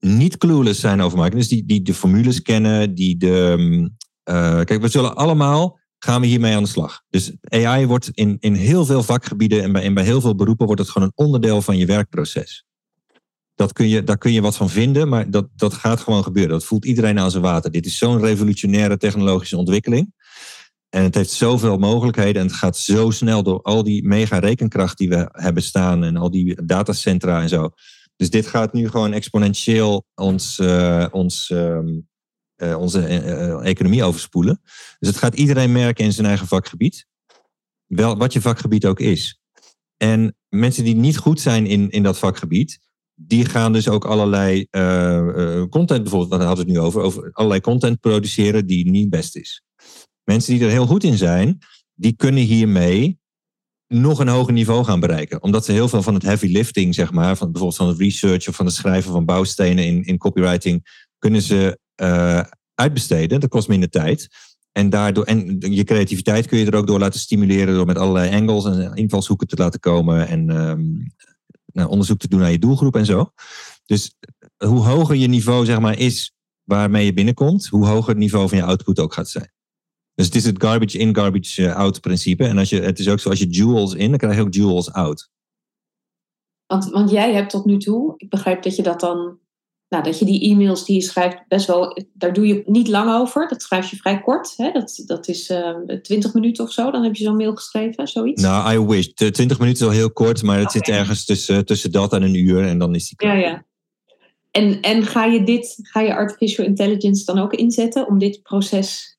niet clueless zijn over marketing, dus die, die de formules kennen, die de. Uh, kijk, we zullen allemaal gaan we hiermee aan de slag. Dus AI wordt in, in heel veel vakgebieden en bij, en bij heel veel beroepen wordt het gewoon een onderdeel van je werkproces. Dat kun je, daar kun je wat van vinden, maar dat, dat gaat gewoon gebeuren. Dat voelt iedereen aan zijn water. Dit is zo'n revolutionaire technologische ontwikkeling. En het heeft zoveel mogelijkheden en het gaat zo snel door al die mega rekenkracht die we hebben staan en al die datacentra en zo. Dus dit gaat nu gewoon exponentieel ons, uh, ons, uh, uh, onze economie overspoelen. Dus het gaat iedereen merken in zijn eigen vakgebied. Wel, wat je vakgebied ook is. En mensen die niet goed zijn in, in dat vakgebied, die gaan dus ook allerlei content, bijvoorbeeld, wat hadden we het nu over, over allerlei content produceren die niet best is. Mensen die er heel goed in zijn, die kunnen hiermee nog een hoger niveau gaan bereiken. Omdat ze heel veel van het heavy lifting, zeg maar, van bijvoorbeeld van het research of van het schrijven van bouwstenen in, in copywriting, kunnen ze uh, uitbesteden. Dat kost minder tijd. En, daardoor, en je creativiteit kun je er ook door laten stimuleren door met allerlei angles en invalshoeken te laten komen en um, nou, onderzoek te doen naar je doelgroep en zo. Dus hoe hoger je niveau zeg maar, is waarmee je binnenkomt, hoe hoger het niveau van je output ook gaat zijn. Dus het is het garbage in, garbage eh, out principe. En als je, het is ook zo, als je jewels in, dan krijg je ook jewels out. Want, want jij hebt tot nu toe, ik begrijp dat je dat dan, nou, dat je die e-mails die je schrijft, best wel, daar doe je niet lang over. Dat schrijf je vrij kort. Hè? Dat, dat is uh, ehm, 20 minuten of zo, dan heb je zo'n mail geschreven, zoiets. Nou, I wish. 20 minuten is al heel kort, maar het zit ergens tussen, tussen dat en een uur en dan is die klaar. Ja, ja. En, en ga je dit, ga je artificial intelligence dan ook inzetten om dit proces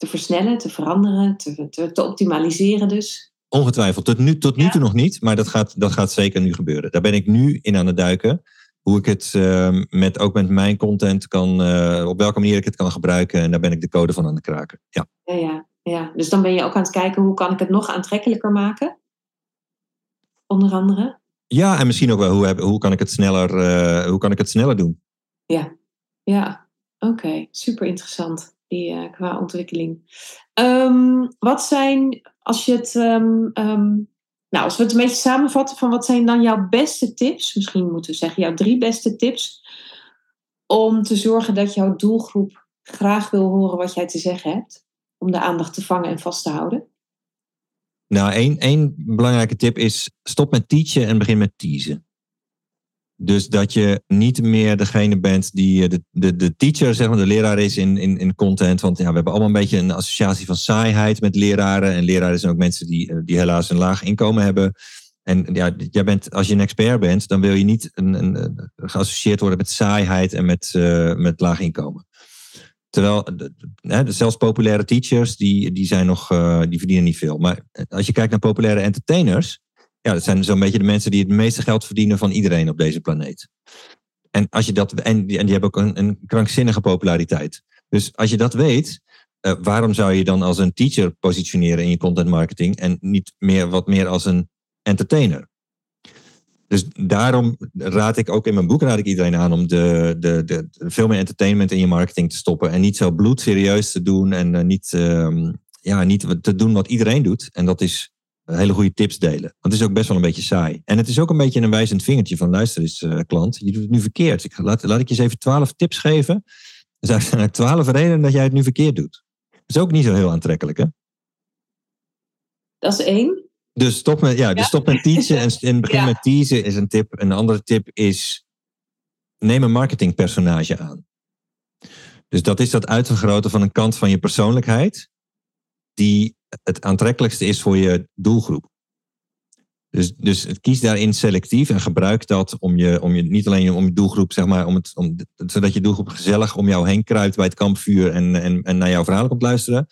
te versnellen, te veranderen, te, te, te optimaliseren dus? Ongetwijfeld. Tot nu, tot nu toe nog niet, maar dat gaat, dat gaat zeker nu gebeuren. Daar ben ik nu in aan het duiken. Hoe ik het uh, met, ook met mijn content kan, uh, op welke manier ik het kan gebruiken. En daar ben ik de code van aan het kraken. Ja. Ja, ja, ja. Dus dan ben je ook aan het kijken hoe kan ik het nog aantrekkelijker maken? Onder andere. Ja, en misschien ook wel hoe, hoe, kan, ik het sneller, uh, hoe kan ik het sneller doen? Ja, ja. oké, super interessant die, uh, qua ontwikkeling. Um, wat zijn, als je het, um, um, nou, als we het een beetje samenvatten, van wat zijn dan jouw beste tips? Misschien moeten we zeggen jouw drie beste tips om te zorgen dat jouw doelgroep graag wil horen wat jij te zeggen hebt, om de aandacht te vangen en vast te houden. Nou, één, één belangrijke tip is stop met teachen en begin met teasen. Dus dat je niet meer degene bent die eh, de, de, de teacher, zeg maar, de leraar is in, in, in content. Want ja, we hebben allemaal een beetje een associatie van saaiheid met leraren. En leraren zijn ook mensen die, eh, die helaas een laag inkomen hebben. En ja, jij bent, als je een expert bent, dan wil je niet een, een, geassocieerd worden met saaiheid en met, uh, met laag inkomen. Terwijl zelfs populaire teachers, die, die, zijn nog, die verdienen niet veel. Maar als je kijkt naar populaire entertainers, ja, dat zijn zo'n beetje de mensen die het meeste geld verdienen van iedereen op deze planeet. En, als je dat, en, die, en die hebben ook een, een krankzinnige populariteit. Dus als je dat weet, uh, waarom zou je dan als een teacher positioneren in je content marketing en niet meer wat meer als een entertainer? Dus daarom raad ik ook in mijn boek raad ik iedereen aan om de, de, de, veel meer entertainment in je marketing te stoppen. En niet zo bloedserieus te doen en uh, niet, uh, ja, niet te doen wat iedereen doet. En dat is hele goede tips delen. Want het is ook best wel een beetje saai. En het is ook een beetje een wijzend vingertje van luister eens uh, klant, je doet het nu verkeerd. Ik, laat, laat ik je eens even twaalf tips geven. Er zijn <laughs> er twaalf redenen dat jij het nu verkeerd doet. Dat is ook niet zo heel aantrekkelijk hè? Dat is één. Dus stop met, ja, dus stop met teasen en, en begin met teasen is een tip. Een andere tip is neem een marketingpersonage aan. Dus dat is dat uitvergroten van een kant van je persoonlijkheid die het aantrekkelijkste is voor je doelgroep. Dus, dus kies daarin selectief en gebruik dat om je, om je niet alleen om je doelgroep, zeg maar, om het, om, zodat je doelgroep gezellig om jou heen kruipt bij het kampvuur en, en, en naar jouw verhalen komt luisteren.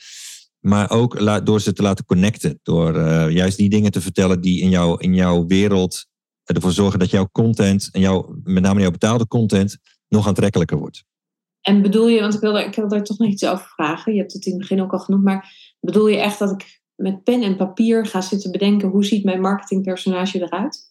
Maar ook door ze te laten connecten. Door uh, juist die dingen te vertellen die in, jou, in jouw wereld ervoor zorgen dat jouw content, en jouw, met name jouw betaalde content, nog aantrekkelijker wordt. En bedoel je, want ik wilde, ik wilde daar toch nog iets over vragen. Je hebt het in het begin ook al genoemd, maar bedoel je echt dat ik met pen en papier ga zitten bedenken hoe ziet mijn marketingpersonage eruit?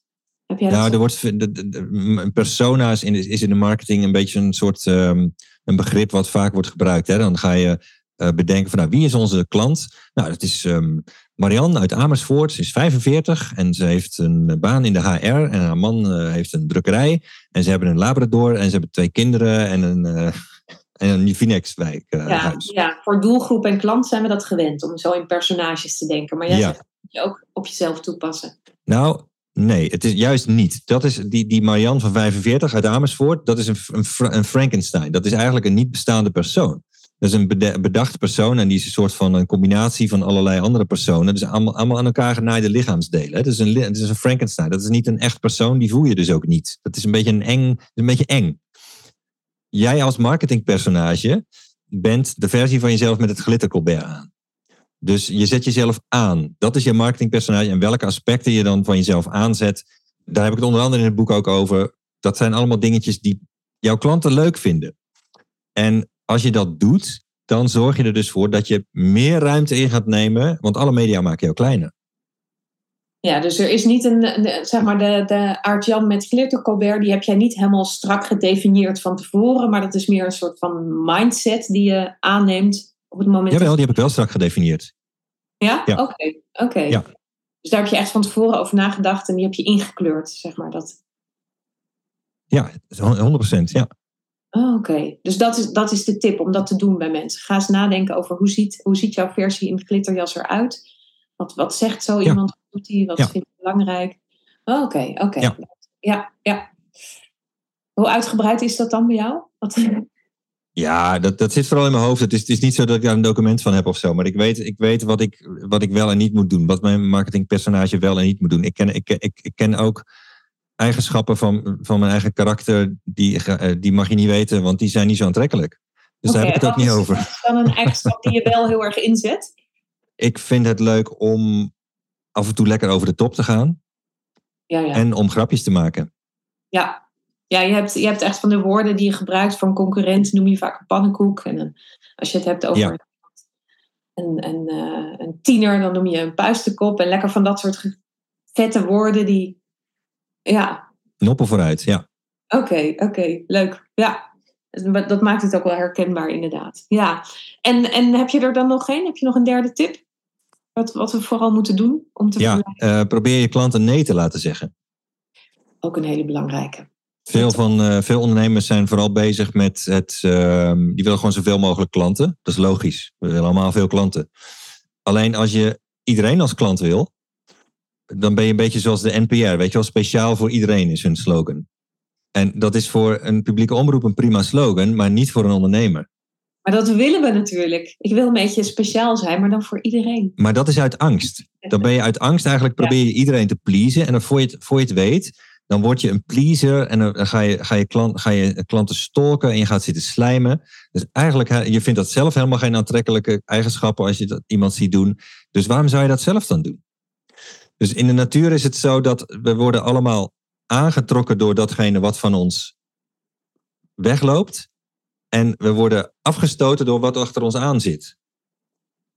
Heb jij dat nou, er wordt de, de, persona's in, is in de marketing een beetje een soort um, een begrip wat vaak wordt gebruikt. Hè? Dan ga je uh, bedenken van nou, wie is onze klant? Nou, dat is um, Marianne uit Amersfoort. Ze is 45 en ze heeft een baan in de HR. En haar man uh, heeft een drukkerij. En ze hebben een labrador en ze hebben twee kinderen en een... Uh, en een Vinex-wijk uh, ja, Ja, voor doelgroep en klant zijn we dat gewend om zo in personages te denken. Maar jij ja. zegt je ook op jezelf toepassen. Nou, nee, het is juist niet. Dat is die, die Marianne van 45 uit Amersfoort, dat is een, een, een Frankenstein. Dat is eigenlijk een niet bestaande persoon. Dat is een bedachte persoon en die is een soort van een combinatie van allerlei andere personen. Dus allemaal, allemaal aan elkaar genaaide lichaamsdelen. Het is, een, het is een Frankenstein. Dat is niet een echt persoon, die voel je dus ook niet. Dat is een beetje een eng, een beetje eng jij als marketingpersonage bent de versie van jezelf met het glittercolbert aan. Dus je zet jezelf aan. Dat is je marketingpersonage. En welke aspecten je dan van jezelf aanzet, daar heb ik het onder andere in het boek ook over. Dat zijn allemaal dingetjes die jouw klanten leuk vinden. En als je dat doet, dan zorg je er dus voor dat je meer ruimte in gaat nemen, want alle media maken jou kleiner. Ja, dus er is niet een, zeg maar, de, de met glittercolbert, die heb jij niet helemaal strak gedefinieerd van tevoren, maar dat is meer een soort van mindset die je aanneemt op het moment. Jawel, die heb ik wel strak gedefinieerd. Ja? Oké, oké. Ja. Dus daar heb je echt van tevoren over nagedacht en die heb je ingekleurd, zeg maar. Dat... Ja, 100%, ja. Oh, Oké, dus dat is, dat is de tip om dat te doen bij mensen. Ga eens nadenken over hoe ziet, hoe ziet jouw versie in glitterjas eruit wat, wat zegt zo iemand? Wat doet hij? Wat vindt hij belangrijk? Oh, oké, oké. Ja. ja. ja, Hoe uitgebreid is dat dan bij jou? Wat... Ja, dat, dat zit vooral in mijn hoofd. Het is, het is niet zo dat ik daar een document van heb of zo. Maar ik weet, ik weet wat, ik, wat ik wel en niet moet doen. Wat mijn marketingpersonage wel en niet moet doen. Ik ken, ik, ik, ik ken ook eigenschappen van, van mijn eigen karakter. Die, eh, die mag je niet weten, want die zijn niet zo aantrekkelijk. Dus daar heb ik het ook niet over. Is dan een eigenschap die je wel heel erg inzet? Ik vind het leuk om af en toe lekker over de top te gaan. Ja, ja. En om grapjes te maken. Ja, ja je, hebt, je hebt echt van de woorden die je gebruikt voor een concurrent, noem je vaak een pannenkoek. En als je het hebt over een, een, uh, een tiener, dan noem je een puistenkop. En lekker van dat soort vette woorden die, ja. Noppen vooruit, ja. Oké, oké, leuk. Ja, dat maakt het ook wel herkenbaar, inderdaad. Ja. En, en heb je er dan nog geen? Heb je nog een derde tip? Wat, wat we vooral moeten doen om te Ja, uh, probeer je klanten nee te laten zeggen. Ook een hele belangrijke. Veel, van, uh, veel ondernemers zijn vooral bezig met het. Uh, die willen gewoon zoveel mogelijk klanten. Dat is logisch. We willen allemaal veel klanten. Alleen als je iedereen als klant wil, dan ben je een beetje zoals de NPR. Weet je wel, speciaal voor iedereen is hun slogan. En dat is voor een publieke omroep een prima slogan, maar niet voor een ondernemer. Maar dat willen we natuurlijk. Ik wil een beetje speciaal zijn, maar dan voor iedereen. Maar dat is uit angst. Dan ben je uit angst eigenlijk probeer je iedereen te pleasen. En dan voor je het, voor je het weet, dan word je een pleaser. En dan ga je, ga, je klant, ga je klanten stalken en je gaat zitten slijmen. Dus eigenlijk, je vindt dat zelf helemaal geen aantrekkelijke eigenschappen als je dat iemand ziet doen. Dus waarom zou je dat zelf dan doen? Dus in de natuur is het zo dat we worden allemaal aangetrokken door datgene wat van ons wegloopt. En we worden afgestoten door wat achter ons aan zit.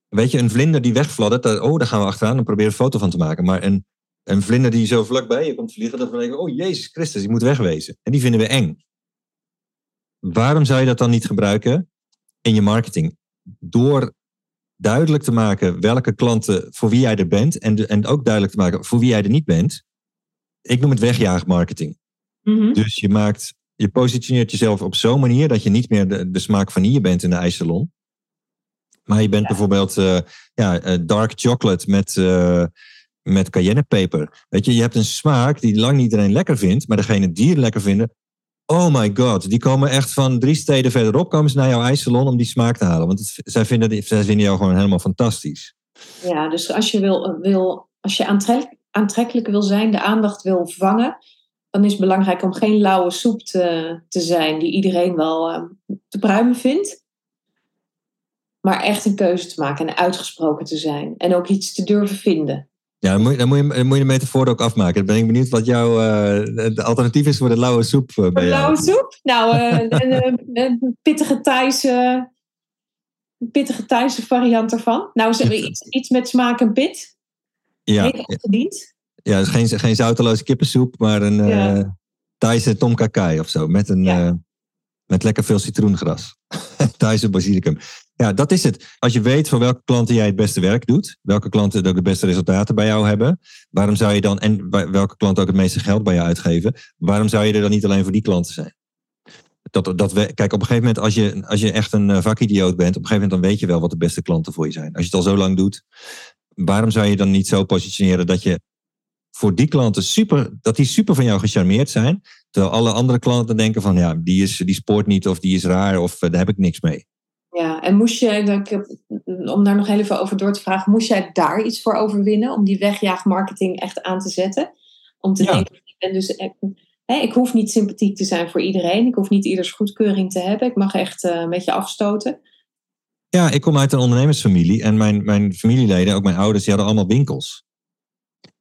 Weet je, een vlinder die wegfladdert, oh, daar gaan we achteraan en proberen een foto van te maken. Maar een, een vlinder die zo vlakbij je komt vliegen, dat we denken, oh Jezus Christus, die moet wegwezen. En die vinden we eng. Waarom zou je dat dan niet gebruiken in je marketing? Door duidelijk te maken welke klanten voor wie jij er bent en, en ook duidelijk te maken voor wie jij er niet bent. Ik noem het wegjaagmarketing. Mm Dus je maakt je positioneert jezelf op zo'n manier dat je niet meer de, de smaak vanille bent in de ijssalon. Maar je bent bijvoorbeeld uh, ja, uh, dark chocolate met, uh, met cayennepeper. Weet je, je hebt een smaak die lang niet iedereen lekker vindt, maar degene die het lekker vinden, oh my god, die komen echt van drie steden verderop komen ze naar jouw ijssalon om die smaak te halen. Want het, zij, vinden, zij vinden jou gewoon helemaal fantastisch. Ja, dus als je wil, wil als je aantrekkelijk wil zijn, de aandacht wil vangen, dan is het belangrijk om geen lauwe soep te, te zijn die iedereen wel uh, te pruimen vindt. Maar echt een keuze te maken en uitgesproken te zijn. En ook iets te durven vinden. Ja, dan moet, je, dan, moet je, dan moet je de metafoor ook afmaken. Dan ben ik benieuwd wat jouw uh, alternatief is voor de lauwe soep. Uh, bij lauwe soep? Nou, een, een, pittige Thaise, pittige Thaise variant ervan. Nou, ze hebben iets, iets met smaak en pit. Ja. Heel opgediend. Ja, dus geen, geen zouteloze kippensoep, maar een ja. uh, Thaise tom kakai of zo. Met, een, ja. uh, met lekker veel citroengras. <laughs> Thaise basilicum. Ja, dat is het. Als je weet voor welke klanten jij het beste werk doet, welke klanten ook de beste resultaten bij jou hebben, waarom zou je dan, en welke klanten ook het meeste geld bij jou uitgeven, waarom zou je er dan niet alleen voor die klanten zijn? Dat, dat we, kijk, op een gegeven moment, als je, als je echt een vakidioot bent, op een gegeven moment dan weet je wel wat de beste klanten voor je zijn. Als je het al zo lang doet, waarom zou je dan niet zo positioneren dat je voor die klanten super, dat die super van jou gecharmeerd zijn, terwijl alle andere klanten denken van, ja, die, is, die spoort niet of die is raar of uh, daar heb ik niks mee. Ja, en moest je, om daar nog even over door te vragen, moest jij daar iets voor overwinnen om die wegjaagmarketing echt aan te zetten? Om te ja. denken, ik ben dus hè, ik hoef niet sympathiek te zijn voor iedereen. Ik hoef niet ieders goedkeuring te hebben. Ik mag echt uh, een beetje afstoten. Ja, ik kom uit een ondernemersfamilie. En mijn, mijn familieleden, ook mijn ouders, die hadden allemaal winkels.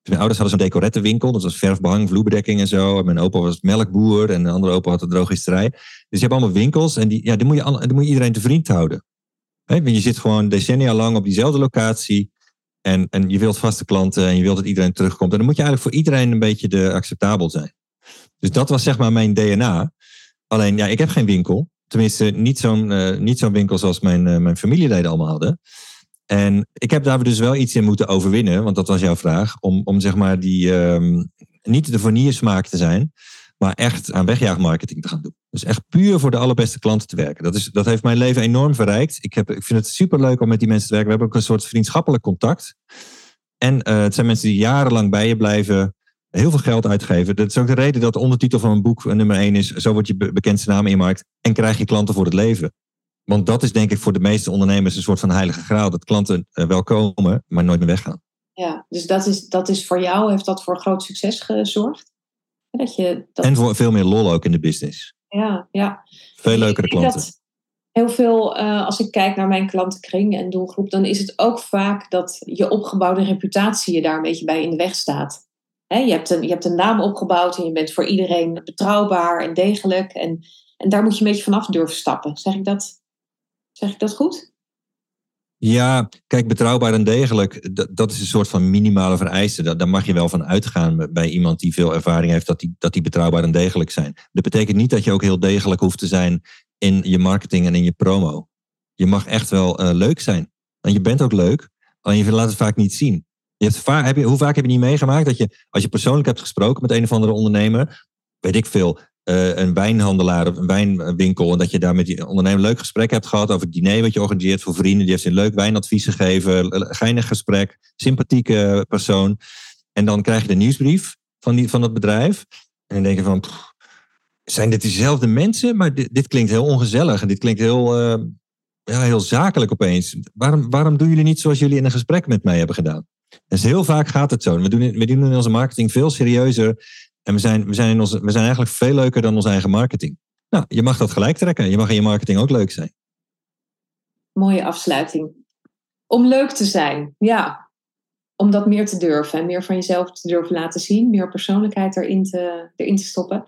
Mijn ouders hadden zo'n decorettenwinkel. Dat was verfbehang, vloerbedekking en zo. En mijn opa was melkboer en de andere opa had een drogisterij. Dus je hebt allemaal winkels en die, ja, die, moet je, die moet je iedereen te vriend houden. Want je zit gewoon decennia lang op diezelfde locatie. En, en je wilt vaste klanten en je wilt dat iedereen terugkomt. En dan moet je eigenlijk voor iedereen een beetje de, acceptabel zijn. Dus dat was zeg maar mijn DNA. Alleen, ja, ik heb geen winkel. Tenminste, niet zo'n uh, niet zo'n winkel zoals mijn, uh, mijn familieleden allemaal hadden. En ik heb daar dus wel iets in moeten overwinnen, want dat was jouw vraag, om, om zeg maar die, um, niet de vanillesmaak te zijn, maar echt aan wegjaagmarketing te gaan doen. Dus echt puur voor de allerbeste klanten te werken. Dat, is, dat heeft mijn leven enorm verrijkt. Ik, heb, ik vind het super leuk om met die mensen te werken. We hebben ook een soort vriendschappelijk contact. En uh, het zijn mensen die jarenlang bij je blijven, heel veel geld uitgeven. Dat is ook de reden dat de ondertitel van mijn boek nummer 1 is: Zo wordt je bekendste naam in je markt en krijg je klanten voor het leven. Want dat is denk ik voor de meeste ondernemers een soort van heilige graal. Dat klanten wel komen, maar nooit meer weggaan. Ja, dus dat is, dat is voor jou, heeft dat voor groot succes gezorgd? Dat je, dat... En voor veel meer lol ook in de business. Ja, ja. Veel leukere klanten. heel veel, uh, als ik kijk naar mijn klantenkring en doelgroep, dan is het ook vaak dat je opgebouwde reputatie je daar een beetje bij in de weg staat. He, je, hebt een, je hebt een naam opgebouwd en je bent voor iedereen betrouwbaar en degelijk. En, en daar moet je een beetje vanaf durven stappen. Zeg ik dat Zeg ik dat goed? Ja, kijk, betrouwbaar en degelijk, dat, dat is een soort van minimale vereiste. Daar, daar mag je wel van uitgaan bij iemand die veel ervaring heeft, dat die, dat die betrouwbaar en degelijk zijn. Dat betekent niet dat je ook heel degelijk hoeft te zijn in je marketing en in je promo. Je mag echt wel uh, leuk zijn. En je bent ook leuk, alleen je laat het vaak niet zien. Je hebt heb je, hoe vaak heb je niet meegemaakt dat je, als je persoonlijk hebt gesproken met een of andere ondernemer, weet ik veel, uh, een wijnhandelaar of een wijnwinkel. En dat je daar met die ondernemer een leuk gesprek hebt gehad over het diner wat je organiseert voor vrienden. Die heeft een leuk wijnadvies gegeven. Geinig gesprek. Sympathieke persoon. En dan krijg je de nieuwsbrief van, die, van dat bedrijf. En dan denk je van, zijn dit diezelfde mensen? Maar dit, klinkt heel ongezellig. En dit klinkt heel, uh, ja, heel zakelijk opeens. Waarom, waarom doen jullie niet zoals jullie in een gesprek met mij hebben gedaan? Dus heel vaak gaat het zo. We doen, we doen in onze marketing veel serieuzer en we zijn, we, zijn in onze, we zijn eigenlijk veel leuker dan onze eigen marketing. Nou, je mag dat gelijk trekken. Je mag in je marketing ook leuk zijn. Mooie afsluiting. Om leuk te zijn, ja. Om dat meer te durven en meer van jezelf te durven laten zien. Meer persoonlijkheid erin te, erin te stoppen.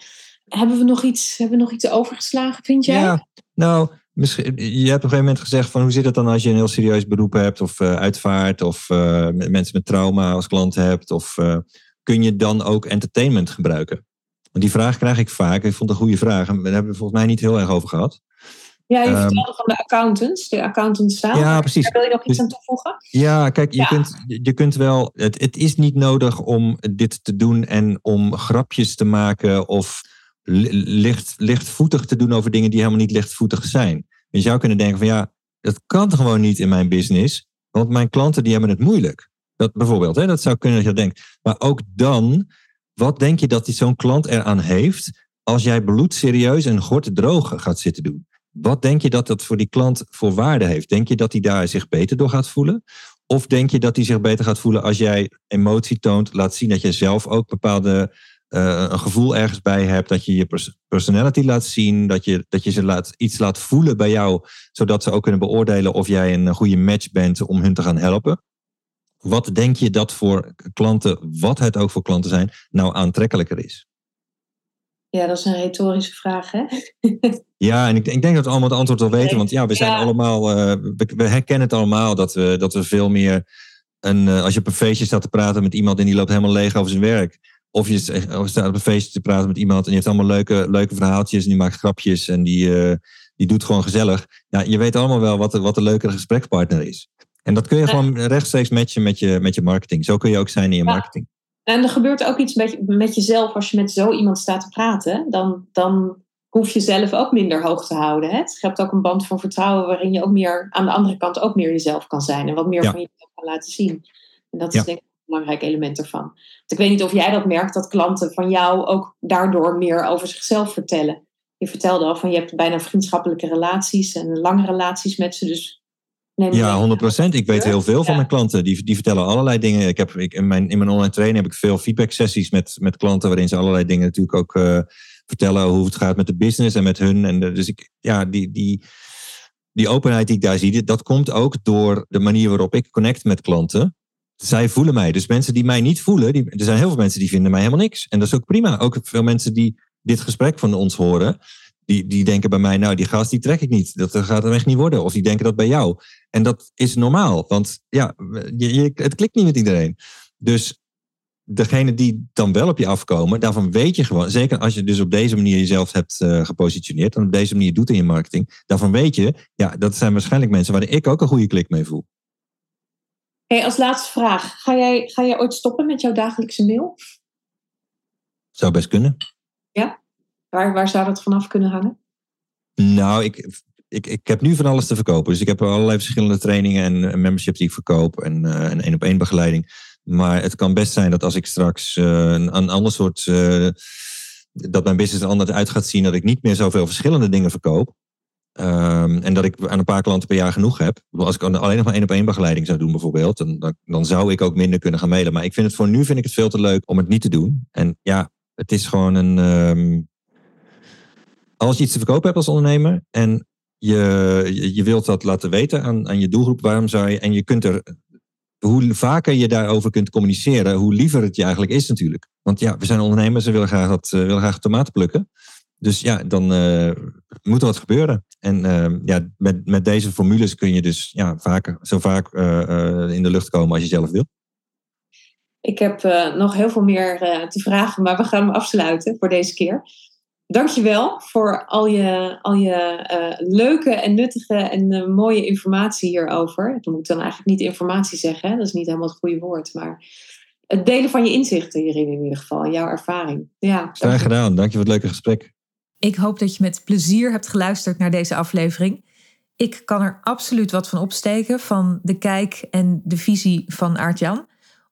Hebben we nog iets, hebben we nog iets overgeslagen, vind jij? Ja, nou, misschien, je hebt op een gegeven moment gezegd van hoe zit het dan als je een heel serieus beroep hebt of uh, uitvaart of uh, mensen met trauma als klant hebt of uh, kun je dan ook entertainment gebruiken? Want die vraag krijg ik vaak. Ik vond het een goede vraag. En daar hebben we volgens mij niet heel erg over gehad. Ja, je um, vertelde van de accountants, de accountants samen. Ja, precies. Daar wil je nog iets dus, aan toevoegen? Ja, kijk, je, ja. Kunt, je kunt wel. Het, het is niet nodig om dit te doen en om grapjes te maken of licht, lichtvoetig te doen over dingen die helemaal niet lichtvoetig zijn. Je zou kunnen denken van ja, dat kan gewoon niet in mijn business, want mijn klanten die hebben het moeilijk. Dat bijvoorbeeld, hè, dat zou kunnen dat je dat denkt. Maar ook dan, wat denk je dat zo'n klant eraan heeft als jij bloedserieus en gort droog gaat zitten doen? Wat denk je dat dat voor die klant voor waarde heeft? Denk je dat hij daar zich beter door gaat voelen? Of denk je dat hij zich beter gaat voelen als jij emotie toont, laat zien dat je zelf ook bepaalde uh, een gevoel ergens bij hebt, dat je je personality laat zien, dat je, dat je ze laat, iets laat voelen bij jou, zodat ze ook kunnen beoordelen of jij een goede match bent om hun te gaan helpen. Wat denk je dat voor klanten, wat het ook voor klanten zijn, nou aantrekkelijker is? Ja, dat is een retorische vraag, hè? <laughs> ja, en ik, ik, denk dat we allemaal het antwoord wel weten. Want ja, we zijn allemaal, uh, we, herkennen het allemaal dat we, dat we veel meer. Een, uh, als je op een feestje staat te praten met iemand en die loopt helemaal leeg over zijn werk. Of je, of staat op een feestje te praten met iemand en die heeft allemaal leuke, leuke verhaaltjes en die maakt grapjes en die, uh, die doet gewoon gezellig. Ja, je weet allemaal wel wat, wat een leukere gesprekspartner is. En dat kun je gewoon rechtstreeks matchen met je, met je marketing. Zo kun je ook zijn in je marketing. En er gebeurt ook iets met, met jezelf als je met zo iemand staat te praten. Dan, dan hoef je zelf ook minder hoog te houden. Hè? Het schept ook een band van vertrouwen waarin je ook meer aan de andere kant ook meer jezelf kan zijn. En wat meer van jezelf kan laten zien. En dat is denk ik een belangrijk element ervan. Want ik weet niet of jij dat merkt, dat klanten van jou ook daardoor meer over zichzelf vertellen. Je vertelde al van je hebt bijna vriendschappelijke relaties en lange relaties met ze. Dus ja, 100 procent. Ik weet heel veel van mijn klanten. Die, die vertellen allerlei dingen. Ik heb, ik, in, mijn, in mijn online training heb ik veel feedback sessies met, met klanten. Waarin ze allerlei dingen natuurlijk ook uh, vertellen hoe het gaat met de business en met hun. En dus ik, ja, die, die, die openheid die ik daar zie, dat komt ook door de manier waarop ik connect met klanten. Zij voelen mij. Dus mensen die mij niet voelen, die, er zijn heel veel mensen die vinden mij helemaal niks. En dat is ook prima. Ook veel mensen die dit gesprek van ons horen, die, die denken bij mij, nou, die gast die trek ik niet. Dat gaat hem echt niet worden. Of die denken dat bij jou. En dat is normaal, want ja, je, je, het klikt niet met iedereen. Dus degene die dan wel op je afkomen, daarvan weet je gewoon, zeker als je dus op deze manier jezelf hebt uh, gepositioneerd en op deze manier doet in je marketing, daarvan weet je, ja, dat zijn waarschijnlijk mensen waar ik ook een goede klik mee voel. Hey, als laatste vraag, ga jij, ga jij ooit stoppen met jouw dagelijkse mail? Zou best kunnen. Ja? Waar, waar zou dat vanaf kunnen hangen? Nou, ik, ik, ik heb nu van alles te verkopen. Dus ik heb allerlei verschillende trainingen en, memberships die ik verkoop en een één op één begeleiding. Maar het kan best zijn dat als ik straks uh, een, ander soort. Uh, dat mijn business er anders uit gaat zien, dat ik niet meer zoveel verschillende dingen verkoop. Um, en dat ik aan een paar klanten per jaar genoeg heb. Als ik alleen nog maar één op één begeleiding zou doen, bijvoorbeeld, dan, dan, zou ik ook minder kunnen gaan mailen. Maar ik vind het voor nu vind ik het veel te leuk om het niet te doen. En ja, het is gewoon een. Um, als je iets te verkopen hebt als ondernemer en je, je wilt dat laten weten aan, aan je doelgroep, waarom zou je, en je kunt er, hoe vaker je daarover kunt communiceren, hoe liever het je eigenlijk is natuurlijk. Want ja, we zijn ondernemers, ze willen graag, dat, uh, willen graag tomaten plukken. Dus ja, dan uh, moet er wat gebeuren. En uh, ja, met, met deze formules kun je dus ja, vaker, zo vaak in de lucht komen als je zelf wil. Ik heb nog heel veel meer te vragen, maar we gaan hem afsluiten voor deze keer. Dankjewel voor al je, al je uh, leuke en nuttige en uh, mooie informatie hierover. Dat moet ik dan eigenlijk niet informatie zeggen, hè? dat is niet helemaal het goede woord. Maar het delen van je inzichten hierin in ieder geval, jouw ervaring. Ja, Graag gedaan, dank je voor het leuke gesprek. Ik hoop dat je met plezier hebt geluisterd naar deze aflevering. Ik kan er absoluut wat van opsteken van de kijk en de visie van Aart-Jan.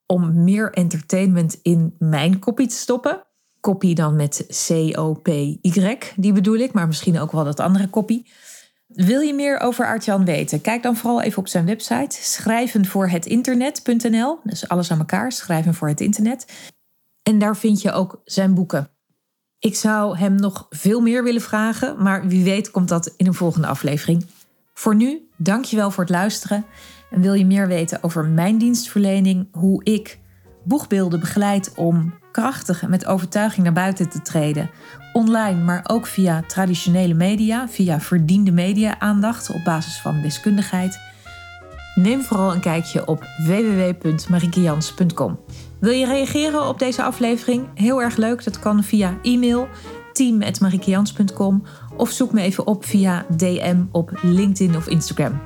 Om meer entertainment in mijn kopie te stoppen. Copy dan met C-O-P-Y, die bedoel ik, maar misschien ook wel dat andere copy. Wil je meer over Artjan weten? Kijk dan vooral even op zijn website schrijvenvoorhetinternet.nl. Dus alles aan elkaar, schrijven voor het internet. En daar vind je ook zijn boeken. Ik zou hem nog veel meer willen vragen, maar wie weet komt dat in een volgende aflevering. Voor nu, dankjewel voor het luisteren. En wil je meer weten over mijn dienstverlening, hoe ik boegbeelden begeleid om krachtig met overtuiging naar buiten te treden. Online, maar ook via traditionele media, via verdiende media-aandacht op basis van deskundigheid. Neem vooral een kijkje op www.mariekejans.com. Wil je reageren op deze aflevering? Heel erg leuk, dat kan via e-mail team.mariekejans.com of zoek me even op via DM op LinkedIn of Instagram.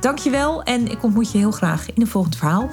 Dankjewel en ik ontmoet je heel graag in een volgend verhaal.